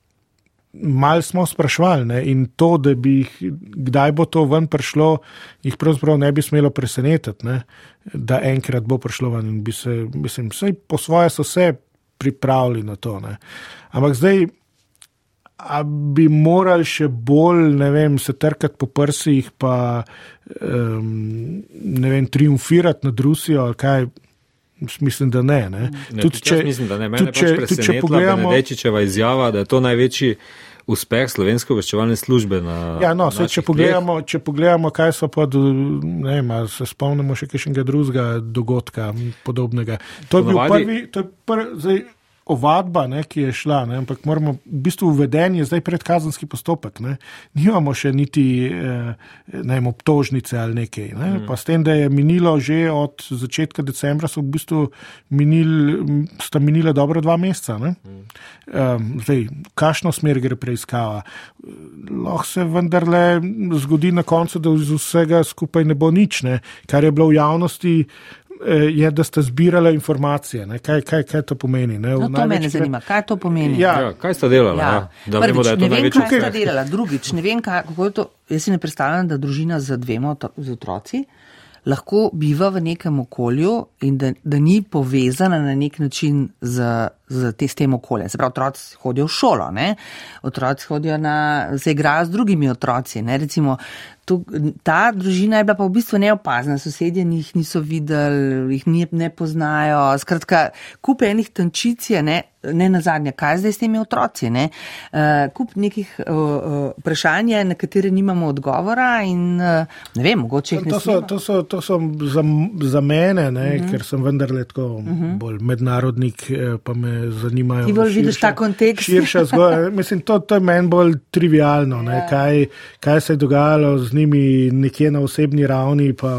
Mal smo sprašvali ne? in to, da bi jih, kdaj bo to ven prišlo, jih pravzaprav ne bi smelo presenetiti, ne? da enkrat bo prišlo ven in bi se, mislim, vse po svoje so se pripravili na to. Ne? Ampak zdaj, a bi morali še bolj, ne vem, se trkati po prsih, pa um, ne vem, triumfirati nad Rusijo ali kaj. Mislim, da ne. ne. ne tudi, če, mislim, da ne. Mene tudi, če, tudi, če pogledamo, Benedečičeva izjava, da je to največji uspeh slovenske obveščevalne službe. Na, ja, no, saj, če, pogledamo, če pogledamo, kaj so pa, ne vem, se spomnimo še kakšnega drugega dogodka podobnega. To je bil prvi, to je prvi, zdaj, ovadba, ne, ki je šla, ne, ampak moramo v bistvu uveden je zdaj predkazanski postopek. Ne. Nimamo še niti eh, ne, obtožnice ali nekaj. Ne. Mm. Pa s tem, da je minilo že od začetka decembra, so v bistvu minil, sta minila dobro dva meseca. Mm. Um, zdaj, kakšno smer gre preiskava? Lahko se vendarle zgodi na koncu, da iz vsega skupaj ne bo nič, ne. kar je bilo v javnosti. Eh, je, da ste zbirali informacije. Kaj, kaj, kaj to pomeni? No, to me zanima, kaj to pomeni. Ja. Ja, kaj ste delali? Ja. Ja. Da Prvič, vemo, da je to največji problem. Kaj ste delali? Drugič, ne vem, kaj, kako je to. Jaz si ne predstavljam, da družina z dvema otroci lahko biva v nekem okolju in da, da ni povezana na nek način z, z, te, s tem okoljem. Se pravi, otroci hodijo v šolo, ne? otroci hodijo na, se igrajo z drugimi otroci. Ne? Recimo, To, ta družina je bila pa v bistvu neopazna, sosedje jih niso videli, jih ne poznajo. Skratka, kup enih tančic je, ne, ne na zadnje, kaj zdaj s temi otroci. Ne? Uh, kup nekih uh, uh, vprašanj, na katere nimamo odgovora in uh, ne vem, mogoče jih ne. To so, to so, to so za, za mene, ne, uh mhm. -huh. ker sem vendarle tako uh mhm. -huh. bolj mednarodnik, pa me zanimajo. Ti bolj širša, vidiš ta kontekst. Širša zgodba. Mislim, to, to je meni bolj trivialno, ja. kaj, kaj se je dogajalo z njimi nekje na osebni ravni, pa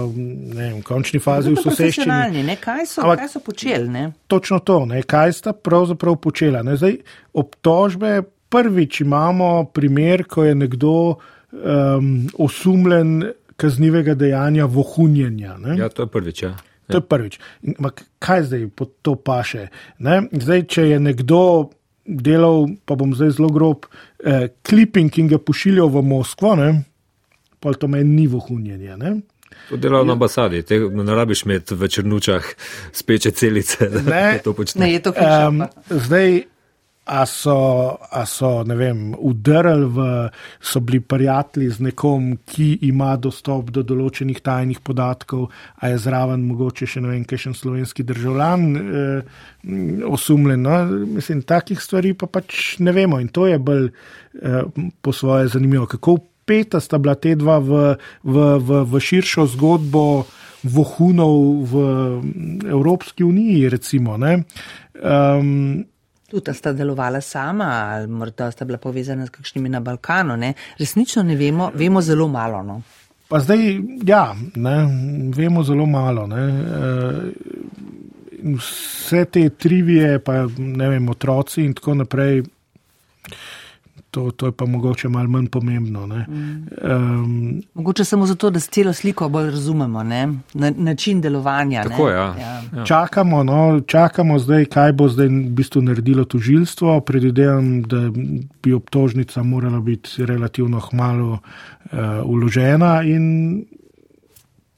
ne, v končni fazi v soseščini. Kaj, kaj so počeli? Ne? Točno to, ne, kaj sta pravzaprav počela. Ne, zdaj, obtožbe, prvič imamo primer, ko je nekdo um, osumljen kaznivega dejanja vohunjenja. Ne. Ja, to je prvič. Ja. To je prvič. Mak, kaj zdaj po to paše? Ne? Zdaj, če je nekdo delal, pa bom zdaj zelo grob, eh, kliping in ga pošiljal v Moskvo, ne? pa to meni ni vohunjenje. Ne? To dela na ambasadi, te ne rabiš imeti v črnučah speče celice, da ne, to počneš. Ne, je to um, zdaj, a so, a so, ne vem, udarili v, so bili prijatelji z nekom, ki ima dostop do določenih tajnih podatkov, a je zraven mogoče še ne vem, kaj še slovenski državljan eh, osumljen. No? Mislim, takih stvari pa pač ne vemo in to je bolj eh, po svoje zanimivo. Kako peta sta bila te dva v, v, v, v širšo zgodbo vohunov v Evropski uniji. Recimo, um, Tudi sta delovala sama, ali morda sta bila povezana s kakšnimi na Balkanu. Ne? Resnično ne vemo, vemo zelo malo. No? Pa zdaj, ja, ne, vemo zelo malo. Ne. Vse te trivije, pa ne vem, otroci in tako naprej. To, to je pa mogoče malo manj pomembno. Mm. Um, mogoče samo zato, da celo sliko bolj razumemo, Na, način delovanja. Tako, ja. Ja. Ja. Čakamo, no, čakamo zdaj, kaj bo zdaj v bistvu naredilo tožilstvo. Predvidevam, da bi obtožnica morala biti relativno hmalo uh, eh, uložena in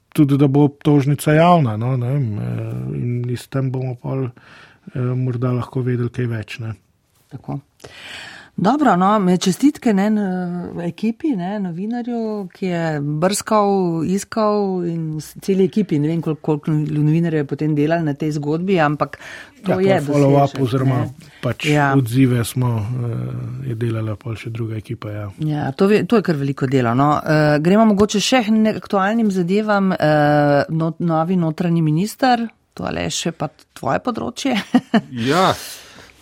tudi, da bo obtožnica javna. No, ne, uh, in s tem bomo pa uh, morda lahko vedeli kaj več. Ne. Tako. Dobro, no, me čestitke ne, ekipi, ne, novinarju, ki je brskal, iskal in celi ekipi, ne vem, koliko, koliko novinarjev je potem delali na tej zgodbi, ampak to ja, je. Follow-up oziroma pač ja. odzive smo, uh, je delala pa še druga ekipa. Ja, ja to, to je kar veliko dela. No. Uh, gremo mogoče še k aktualnim zadevam. Uh, no, novi notranji minister, to je še pa tvoje področje. ja.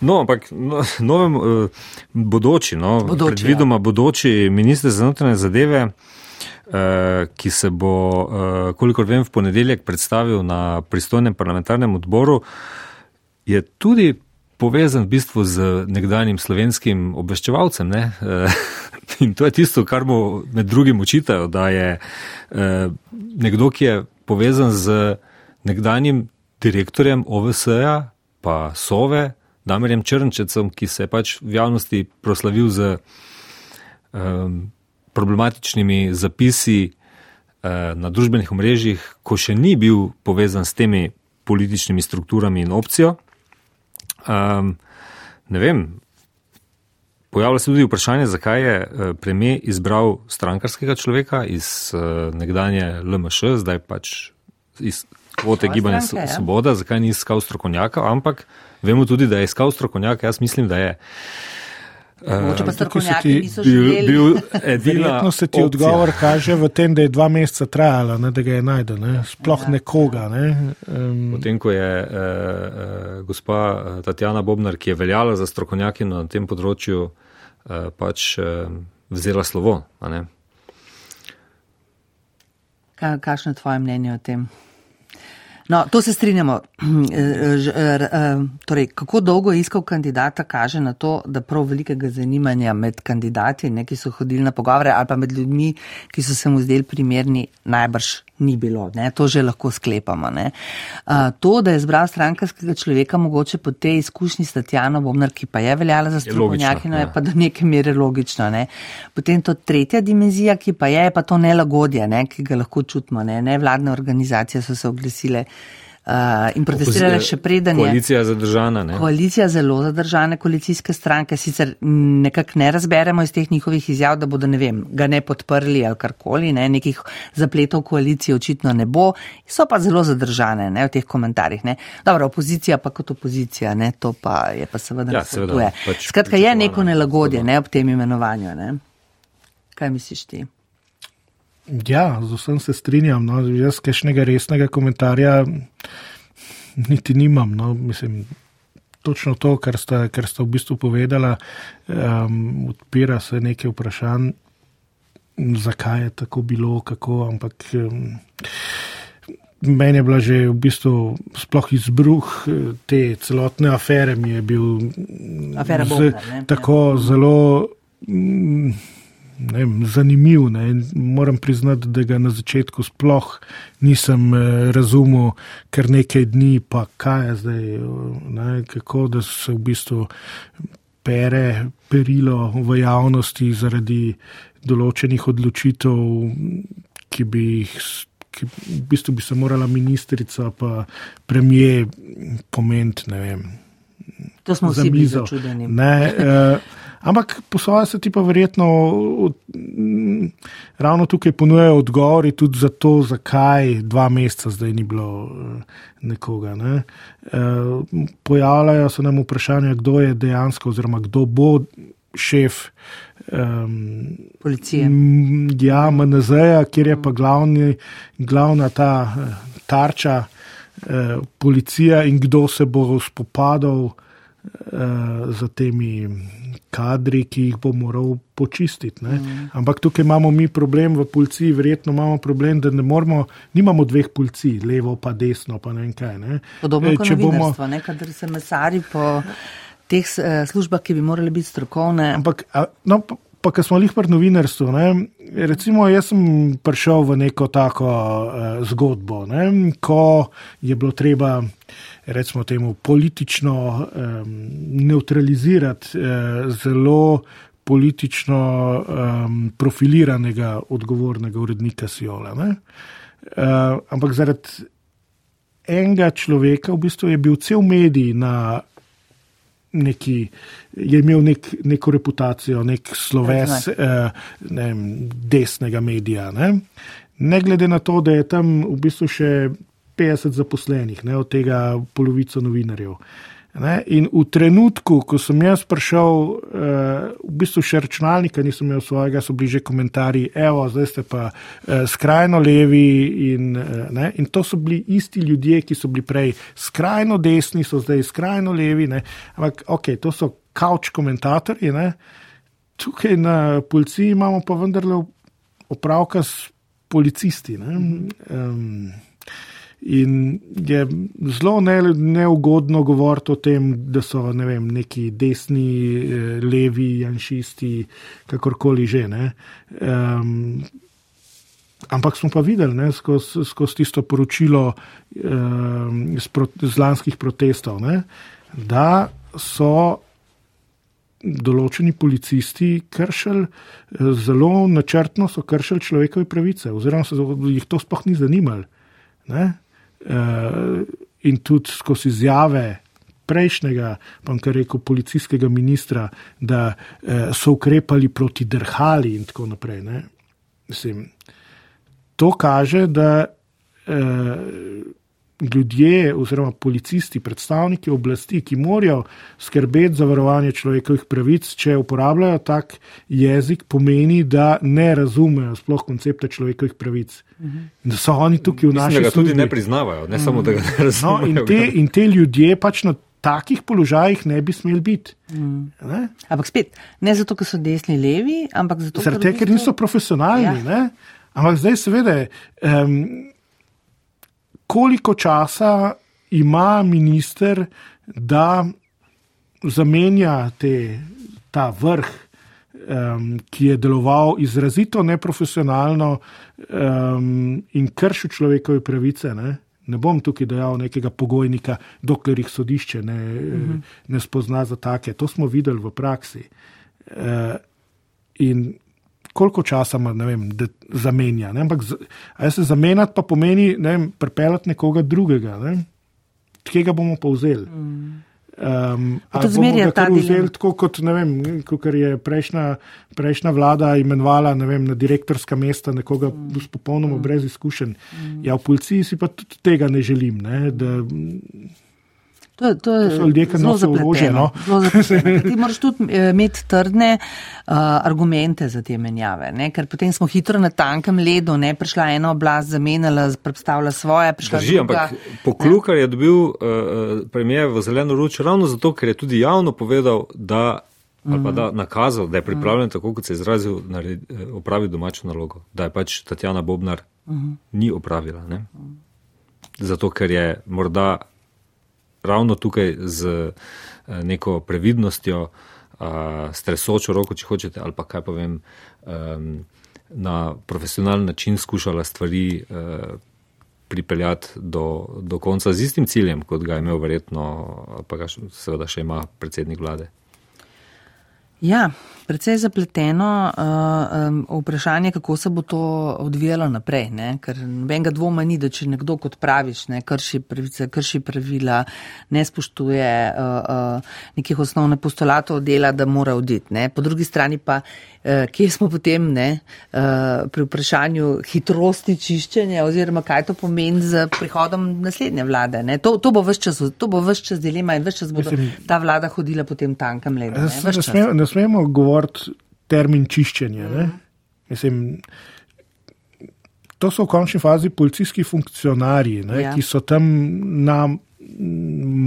No, ampak no, novem, uh, bodoči, no, Bodoči, predvidoma bodoči minister za notranje zadeve, uh, ki se bo, uh, kolikor vem, v ponedeljek predstavil na pristojnem parlamentarnem odboru, je tudi povezan v bistvu z nekdanjim slovenskim obveščevalcem. Ne? In to je tisto, kar mu med drugim učitajo, da je nekdo, ki je povezan z nekdanjim direktorjem OVS-ja, pa Sove, Damerjem Črnčecem, ki se je pač v javnosti proslavil z um, problematičnimi zapisi uh, na družbenih omrežjih, ko še ni bil povezan s temi političnimi strukturami in opcijo. Um, ne vem. Pojavlja se tudi vprašanje, zakaj je premijer izbral strankarskega človeka iz uh, nekdanje LMŠ, zdaj pač iz kvote gibanja stranke, ja. Svoboda, zakaj ni iskal strokovnjaka, ampak vemo tudi, da je iskal strokovnjaka. Jaz mislim, da je. Mogoče pa strokovnjaki niso Bil, želeli. bil edina Verjetno se ti opcija. odgovor kaže v tem, da je dva meseca trajalo, ne, da ga je najdel, ne. sploh Ja. nekoga. Ne. Um, Potem, ko je eh, eh, gospa eh, Tatjana Bobnar, ki je veljala za strokovnjakinjo na tem področju, eh, pač eh, vzela slovo. a ne. Ka, kakšno je tvoje mnenje o tem? No, to se strinjamo. Ž- r- eh, Torej, kako dolgo je iskal kandidata, kaže na to, da prav velikega zanimanja med kandidati, ne, ki so hodili na pogovore, ali pa med ljudmi, ki so se mu zdeli primerni, najbrž ni bilo. Ne. To že lahko sklepamo. Ne. Eh, To, da je zbral strankarskega človeka, mogoče po tej izkušnji s Tatjano Bomnar, ki pa je veljala za strokovnjakinjo, je ja. pa do neke mere logično. Ne. Potem to tretja dimenzija, ki pa je, je pa to nelagodje, ne, ki ga lahko čutimo. Ne. Nevladne organizacije so se oglasile uh, in protestirale še preden je. Koalicija zadržana. Ne? Koalicija zelo zadržane koalicijske stranke, sicer nekako ne razberemo iz teh njihovih izjav, da bodo, ne vem, ga ne podprli ali karkoli, ne, nekih zapletov koalicije očitno ne bo, so pa zelo zadržane ne, v teh komentarjih. Ne. Dobro, opozicija pa kot opozicija, ne, to pa je pa seveda Ja, nasprotuje. pač Skratka, je neko nelagodje ne, ob tem imenovanju. Ne. Kaj misliš ti? Ja, z vsem se strinjam. No. Jaz kakšnega resnega komentarja niti nimam. No. Mislim, točno to, kar sta, kar sta v bistvu povedala, um, odpira se nekaj vprašanj, zakaj je tako bilo, kako, ampak. Um, Meni je bila že v bistvu sploh izbruh eh, te celotne afere, mi je bil Afera z- Bobnar, ne? tako zelo mm, ne zanimiv. Ne. In Moram priznati, da ga na začetku sploh nisem eh, razumel, ker nekaj dni, pa kaj je zdaj, ne, kako da se v bistvu pere perilo v javnosti zaradi določenih odločitev, ki bi jih. Ki v bistvu bi se morala ministrica pa premije pomeniti, To smo vsi bili začudeni. Ne, eh, ampak posloje se ti pa verjetno od, m, ravno tukaj ponujajo odgovori tudi za to, zakaj dva meseca zdaj ni bilo eh, nekoga. Ne. Eh, pojavljajo se nam vprašanja, kdo je dejansko oziroma kdo bo šef. Um, Policije. Ja, MNZ-ja, kjer je pa glavni, glavna ta eh, tarča, eh, policija in kdo se bo spopadal eh, z temi kadri, ki jih bo moral počistiti. Mm. Ampak tukaj imamo mi problem v policiji, verjetno imamo problem, da ne moramo, nimamo dveh policij, levo pa desno, pa ne vem kaj. Ne. Podobno Eh, kot če bomo- novinarstvo, ne, kadar se mesari po teh eh, službah, ki bi morali biti strokovne. Ampak, a, no, pa, pa ker smo jih pri novinarstvu, ne, recimo, jaz sem prišel v neko tako uh, zgodbo, ne, ko je bilo treba, recimo, temu politično um, neutralizirati uh, zelo politično um, profiliranega, odgovornega urednika Siola. Ne. Uh, ampak zaradi enega človeka v bistvu je bil cel medij na neki, je imel nek, neko reputacijo, nek sloves eh, ne vem, desnega medija. Ne? ne glede na to, da je tam v bistvu še 50 zaposlenih, ne, od tega polovico novinarjev. Ne? In v trenutku, ko sem jaz prišel, uh, v bistvu še računalnika nisem imel svojega, so bili že komentarji, evo, zdaj ste pa uh, skrajno levi. In, uh, in to so bili isti ljudje, ki so bili prej skrajno desni, so zdaj skrajno levi. Ne? Ampak, ok, to so kavč komentatorji. Ne? Tukaj na policiji imamo pa vendarle opravka s policisti. Um, In je zelo ne, neugodno govoriti o tem, da so ne vem, neki desni, eh, levi, janšisti, kakorkoli že. Um, ampak smo pa videli skozi skoz tisto poročilo um, z, pro, z lanskih protestov, ne, da so določeni policisti kršili, eh, zelo načrtno so kršili človekove pravice, oziroma so jih to sploh ni zanimalo. Eh, in tudi skozi izjave prejšnjega, pa kar rekel, policijskega ministra, da uh, so ukrepali proti drhali in tako naprej. Mislim, to kaže, da uh, ljudje, oziroma policisti, predstavniki oblasti, ki morajo skrbeti za varovanje človekovih pravic, če uporabljajo tak jezik, pomeni, da ne razumejo sploh koncepta človekovih pravic. Mhm. Da so oni tukaj v našem svetu. Tudi ne priznavajo, ne samo da ga ne razumejo. No, in, te, in te ljudje pač na takih položajih ne bi smeli biti. Mm. Ampak spet, ne zato, ker so desni, levi, ampak zato, Zaradi ker, ker niso profesionalni. Ja. Ampak zdaj, seveda. Um, koliko časa ima minister, da zamenja te, ta vrh, um, ki je deloval izrazito neprofesionalno um, in kršil človekove pravice. Ne? Ne bom tukaj dejal nekega pogojnika, dokler jih sodišče ne, uh mhm. -huh. ne spozna za take. To smo videli v praksi. Uh, in koliko časa ima, ne vem, da zamenja. Ne? Ampak, se zamenjati pa pomeni, ne vem, pripeljati nekoga drugega. Ne? Kje ga bomo pa vzeli? Mm. Um, to zmerja ta del. Tako kot vem, je prejšnja, prejšnja vlada imenovala vem, na direktorska mesta nekoga mm. popolnoma mm. brez izkušenj. Mm. Ja, v policiji si pa tudi tega ne želim. Ne, da, To, to je to ljudje, ki nosijo orožje. No? Ti moraš tudi eh, imeti trdne uh, argumente za te menjave, ne? ker potem smo hitro na tankem ledu, ne prišla ena oblast, zamenjala, predstavlja svoje. Drži, ampak poklukar je dobil uh, premijer v zeleno ruč ravno zato, ker je tudi javno povedal, da. Ali pa da nakazal, da je pripravljen, tako kot se je izrazil, opraviti domačo nalogo, da je pač Tatjana Bobnar uh -huh. ni opravila. Ne? Zato, ker je morda ravno tukaj z eh, neko previdnostjo, eh, stresočo roko, če hočete, ali pa kaj povem, na profesionalen način skušala stvari eh, pripeljati do, do konca z istim ciljem, kot ga je imel verjetno, pa ga seveda še ima predsednik vlade. Ja, predvsej zapleteno uh, um, vprašanje, kako se bo to odvijalo naprej. Ne? Ker nobenega dvoma ni, da če nekdo, kot praviš, ne, krši, pravice, krši pravila, ne spoštuje uh, uh, nekih osnovnih postulatov dela, da mora oditi. Po drugi strani pa, uh, kje smo potem ne, uh, pri vprašanju hitrosti čiščenja oziroma kaj to pomeni z prihodom naslednje vlade. To, to bo vse čas, čas dilema in vse čas bo ta vlada hodila po tem tankem ledu smemo govoriti termin čiščenje. Mm. Mislim, to so v končni fazi policijski funkcionarji, ne, ja. ki so tam na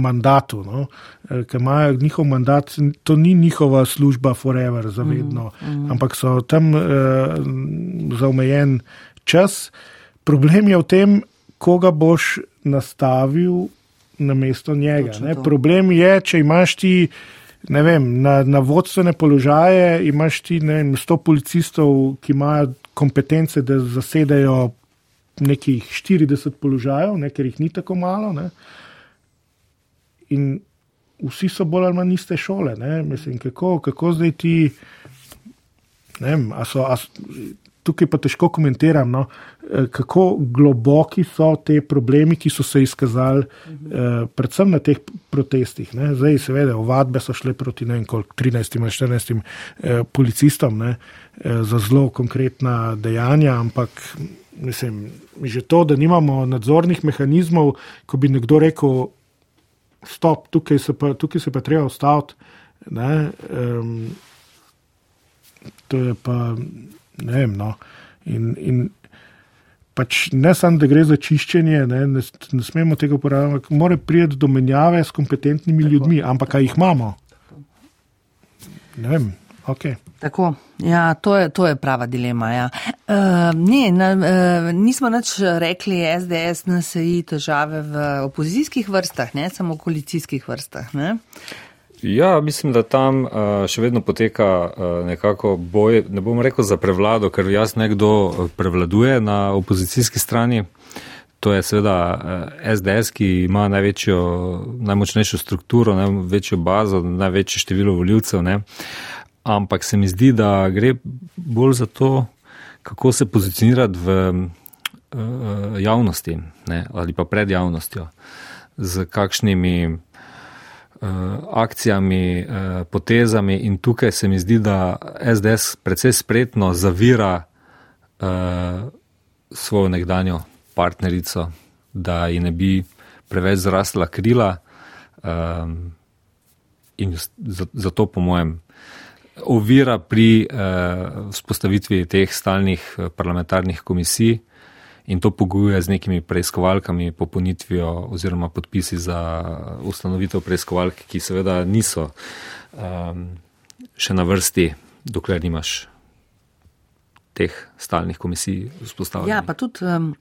mandatu, no, eh, ki imajo njihov mandat, to ni njihova služba forever, zavedno, mm. Mm. ampak so tam uh, za omejen čas. Problem je v tem, koga boš nastavil na mesto njega. Problem je, če imaš ti ne vem, na, na vodstvene položaje imaš ti ne vem, 100 policistov, ki imajo kompetence, da zasedajo nekih 40 položajev, ne, ker jih ni tako malo. Ne. In vsi so bolj ali manj iste šole. Mislim, kako, kako zdaj ti. Ne vem, a so, a, tukaj pa težko komentiram, no, eh, kako globoki so te problemi, ki so se izkazali, eh, predvsem na teh protestih. Ne. Zdaj, seveda, ovadbe so šle proti ne vem, koliko 13 ali 14 eh, policistom ne, eh, za zelo konkretna dejanja, ampak mislim, že to, da nimamo nadzornih mehanizmov, ko bi nekdo rekel. stop, tukaj se pa, tukaj se pa treba ustaviti. Um, to je pa, ne vem. No. In, in pač ne samo, da gre za čiščenje, ne, ne, ne smemo tega uporabljati, mora priti do menjave s kompetentnimi Tako. ljudmi, ampak kaj jih imamo? Ne vem. Okay. Tako, ja, to, je, to je prava dilema. Ja. Uh, ne, na, uh, nismo nič rekli, SDS, NSI, težave v opozicijskih vrstah, ne samo v koalicijskih vrstah. Ne? Ja, mislim, da tam uh, še vedno poteka uh, nekako boj, ne bom rekel za prevlado, ker jasno nekdo prevladuje na opozicijski strani. To je seveda SDS, ki ima največjo, najmočnejšo strukturo, največjo bazo, največje število voljivcev. Uh, ampak se mi zdi, da gre bolj za to, kako se pozicionirati v uh, javnosti ne, ali pa pred javnostjo, z kakšnimi akcijami, uh, potezami. In tukaj se mi zdi, da SDS precej spretno zavira uh, svojo nekdanjo partnerico, da ji ne bi preveč zrasla krila. In zato, po mojem, ovira pri vzpostavitvi teh stalnih eh, parlamentarnih komisij in to pogojuje z nekimi preiskovalkami, popolnitvijo oziroma podpisi za ustanovitev preiskovalk, ki seveda niso um, še na vrsti, dokler nimaš teh stalnih komisij vzpostavljenih. Ja, pa tudi um,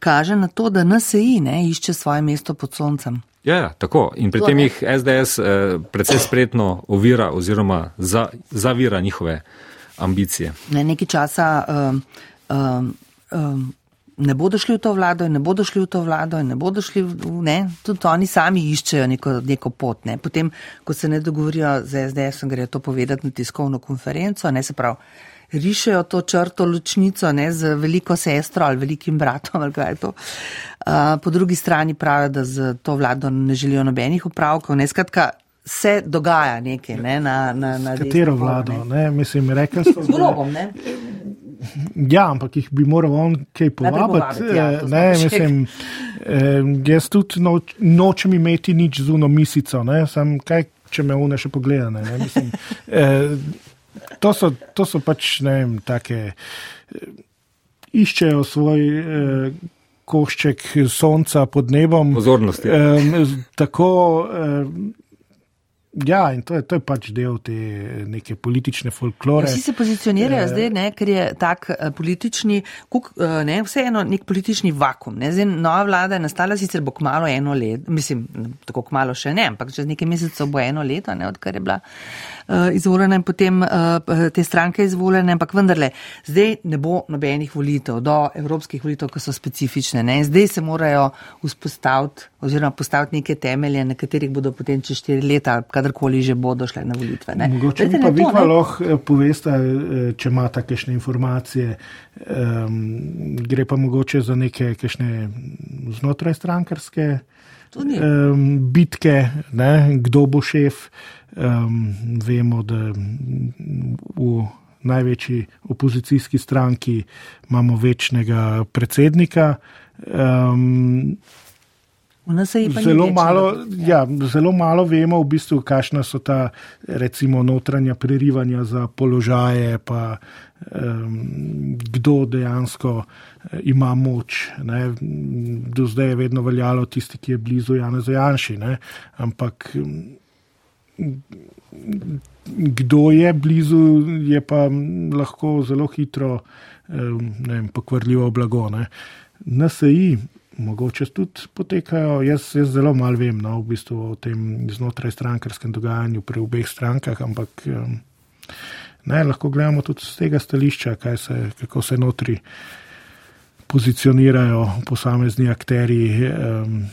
kaže na to, da NSI ne išče svoje mesto pod soncem. Ja, ja, tako. In pri tem jih SDS eh, predvsej spretno ovira oziroma za, zavira njihove ambicije. Ne, nekaj časa um, um, um, ne bodo šli v to vlado in ne bodo šli v to vlado in ne bodo šli v, ne, tudi oni sami iščejo neko, neko pot. Ne. Potem, ko se ne dogovorijo z SDS, grejo to povedati na tiskovno konferenco, ne se pravi rišejo to črto ločnico ne, z veliko sestro ali velikim bratom ali kaj to. Uh, po drugi strani pravijo, da z to vlado ne želijo nobenih upravkov. Ne, skratka, se dogaja nekaj ne, na, na, na katero vlado. Ne. Ne, mislim, rekel sem. Z globom, ne. Ja, ampak jih bi moral on kaj povabiti. Ja, eh, ne, mislim, eh, jaz tudi noč, nočem imeti nič zuno misico, ne, sem kaj, če me une še pogleda. Ne, ne, mislim, eh, to, so, to so pač ne vem, take, eh, iščejo svoj eh, košček sonca pod nebom. Pozornosti. Eh, tako. Eh, Ja, in to je, to je pač del te neke politične folklore. Ja, vsi se pozicionirajo e, zdaj, ne, ker je tak uh, politični, kuk, uh, ne, vseeno nek politični vakum. Ne. Zdaj, nova vlada je nastala, sicer bo kmalo eno leto, mislim, tako kmalo še ne, ampak čez nekaj mesecev bo eno leto, ne, odkar je bila uh, izvoljena in potem uh, te stranke izvoljene, ampak vendarle, zdaj ne bo nobenih volitev do evropskih volitev, ki so specifične. Ne. Zdaj se morajo vzpostaviti oziroma postaviti neke temelje, na katerih bodo potem čez štiri leta, kadarkoli že bodo šle na volitve. Ne. Mogoče bi pa vi lahko eh, poveste, eh, če imate kakšne informacije, um, gre pa mogoče za neke kakšne znotraj strankarske um, bitke, ne, kdo bo šef. Um, vemo, da v največji opozicijski stranki imamo večnega predsednika. Um, Zelo malo, ja. Zelo malo vemo, v bistvu, kakšna so ta recimo, notranja prerivanja za položaje, pa um, kdo dejansko eh, ima moč. Ne. Do zdaj je vedno veljalo tisti, ki je blizu Jana Zajanši. Ne. Ampak kdo je blizu, je pa lahko zelo hitro vem, pokvarljivo blago. Ne. NSI mogoče tudi potekajo. Jaz, jaz zelo malo vem no, v bistvu o tem znotraj strankarskem dogajanju pri obeh strankah, ampak ne, lahko gledamo tudi z tega stališča, se, kako se notri pozicionirajo posamezni akteri. Um,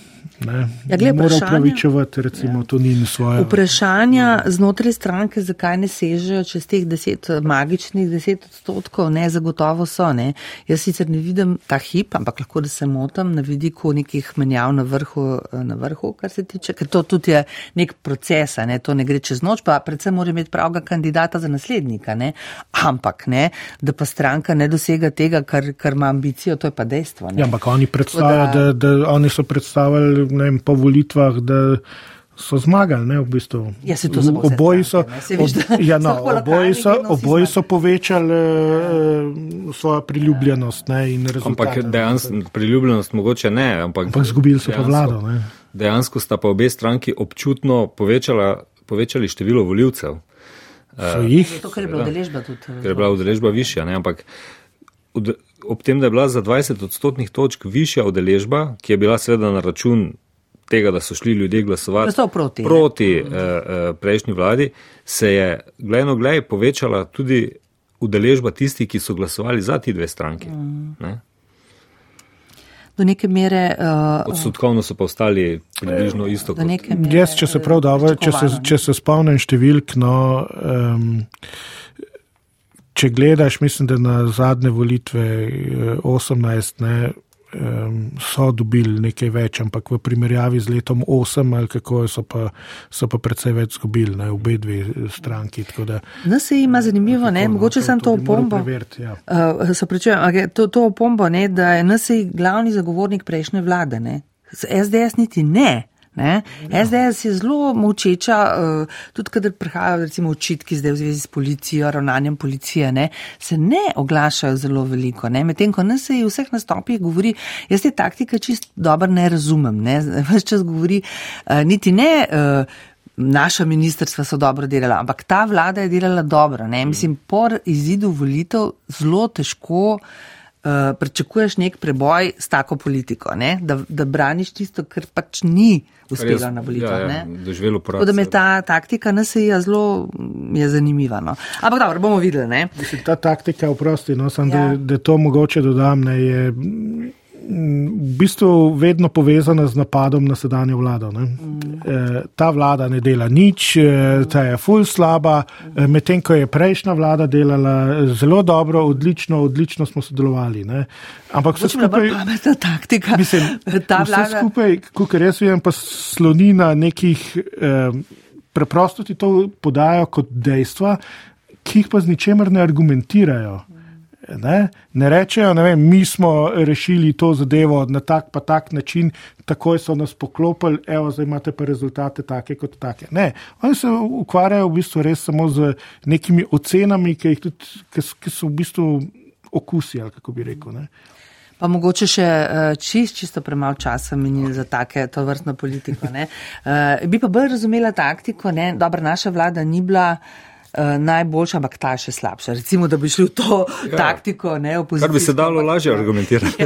Ne, ja, gled, mora upravičevati, recimo, ja. to ni svoje. Vprašanja znotraj stranke, zakaj ne sežejo čez teh deset, magičnih deset odstotkov, ne, zagotovo so. Ne. Jaz sicer ne vidim ta hip, ampak lahko da se motam na vidiku nekih menjav na vrhu, na vrhu, kar se tiče, ker to tudi je nek proces, ne, to ne gre čez noč, pa predvsem mora imeti pravega kandidata za naslednika, ne. ampak ne, da pa stranka ne dosega tega, kar, kar ima ambicijo, to je pa dejstvo. Ja, ampak oni predstavljajo, da, da, da oni so predstavili videli vem, po volitvah, da so zmagali. Ne, v bistvu. ja, se to zelo oboji so, ob, ja, no, oboji so, oboji so povečali uh, svojo priljubljenost. Ne, ampak dejansko priljubljenost mogoče ne. Ampak, ampak zgubili so pa vlado. Ne. Dejansko sta pa obe stranki občutno povečala, povečali število voljivcev. So jih? Zato, ker je bila udeležba tudi. Ker je bila udeležba višja, ne, ampak ob tem, da je bila za 20 odstotnih točk višja udeležba, ki je bila seveda na račun tega, da so šli ljudje glasovati proti, proti uh, uh, prejšnji vladi, se je gledno glej povečala tudi udeležba tistih, ki so glasovali za ti dve stranki. Mm. Ne? Do neke mere. Uh, Odstotkovno so pa ostali približno isto. Jaz, če se prav dobro, če, če se spomnim številk, no, um, če gledaš, mislim, da na zadnje volitve 18, ne, so dobili nekaj več, ampak v primerjavi z letom 8 ali kako so pa, so pa predvsej več zgubili, ne, obe dve stranki. No, se ima zanimivo, ne, no, mogoče sem to opombo. Ja. Uh, okay, to, to opombo, ne, da je NSI glavni zagovornik prejšnje vlade, ne. SDS niti ne. Ne? SDS je zelo močeča, uh, tudi kadar prihajajo recimo očitki zdaj v zvezi s policijo, ravnanjem policije, ne? se ne oglašajo zelo veliko. Medtem ko nas se v vseh nastopih govori, jaz te taktike čist dobro ne razumem. Ne? Ves čas govori, uh, niti ne. Uh, Naša ministrstva so dobro delala, ampak ta vlada je delala dobro. Ne? Mislim, po izidu volitev zelo težko uh, pričakuješ nek preboj s tako politiko, da, da braniš tisto, kar pač ni uspelo na volitvah. Ja, ja, Tako da me ta taktika NSA zelo je zanimiva. No. Ampak dobro, bomo videli. Mislim, ta taktika, oprosti, no, sem, ja. da, da to mogoče dodam, ne, je v bistvu vedno povezana z napadom na sedanjo vlado. Mm. E, ta vlada ne dela nič, e, ta je full slaba, e, medtem ko je prejšnja vlada delala zelo dobro, odlično, odlično smo sodelovali. Ne. Ampak vse skupaj, ta taktika, mislim, ta vlada. Vse skupaj, kot res vem, pa sloni na nekih, e, preprosto ti to podajo kot dejstva, ki jih pa z ničemer ne argumentirajo. Ne, ne rečejo, ne vem, mi smo rešili to zadevo na tak pa tak način, takoj so nas poklopili, evo, zdaj imate pa rezultate take kot take. Ne, oni se ukvarjajo v bistvu res samo z nekimi ocenami, ki, tudi, ki, so v bistvu okusi, ali kako bi rekel. Ne. Pa mogoče še eh, čist, čisto premalo časa meni za take to vrstno politiko. Uh, bi pa bolj razumela taktiko, ne, dobra, naša vlada ni bila. Eh, najboljša, ampak ta še slabša. Recimo, da bi šli v to ja. taktiko, ne opozoriti. Kar bi se dalo lažje argumentirati.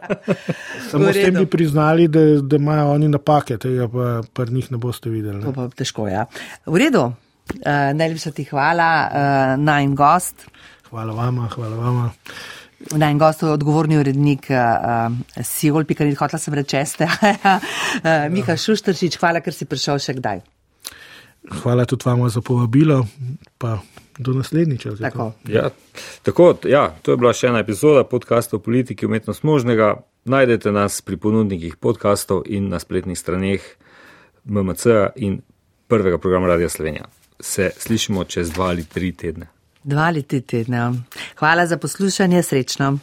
Samo s tem bi priznali, da, da imajo oni napake, tega pa pri njih ne boste videli. To pa težko, ja. V redu, uh, najlepša ti hvala, uh, naj in gost. Hvala vama, hvala vama. Naj in gost, odgovorni urednik uh, Sijol, pika ni hotla se vrečeste. uh, Miha Šuštršič, hvala, ker si prišel še kdaj. Hvala tudi vama za povabilo, pa do naslednjič. Tako. Ja, tako, ja, to je bila še ena epizoda podcasta o politiki umetnost možnega. Najdete nas pri ponudnikih podkastov in na spletnih straneh MMC in prvega programa Radia Slovenija. Se slišimo čez dva ali tri tedne. Dva ali tri tedne. Hvala za poslušanje, srečno.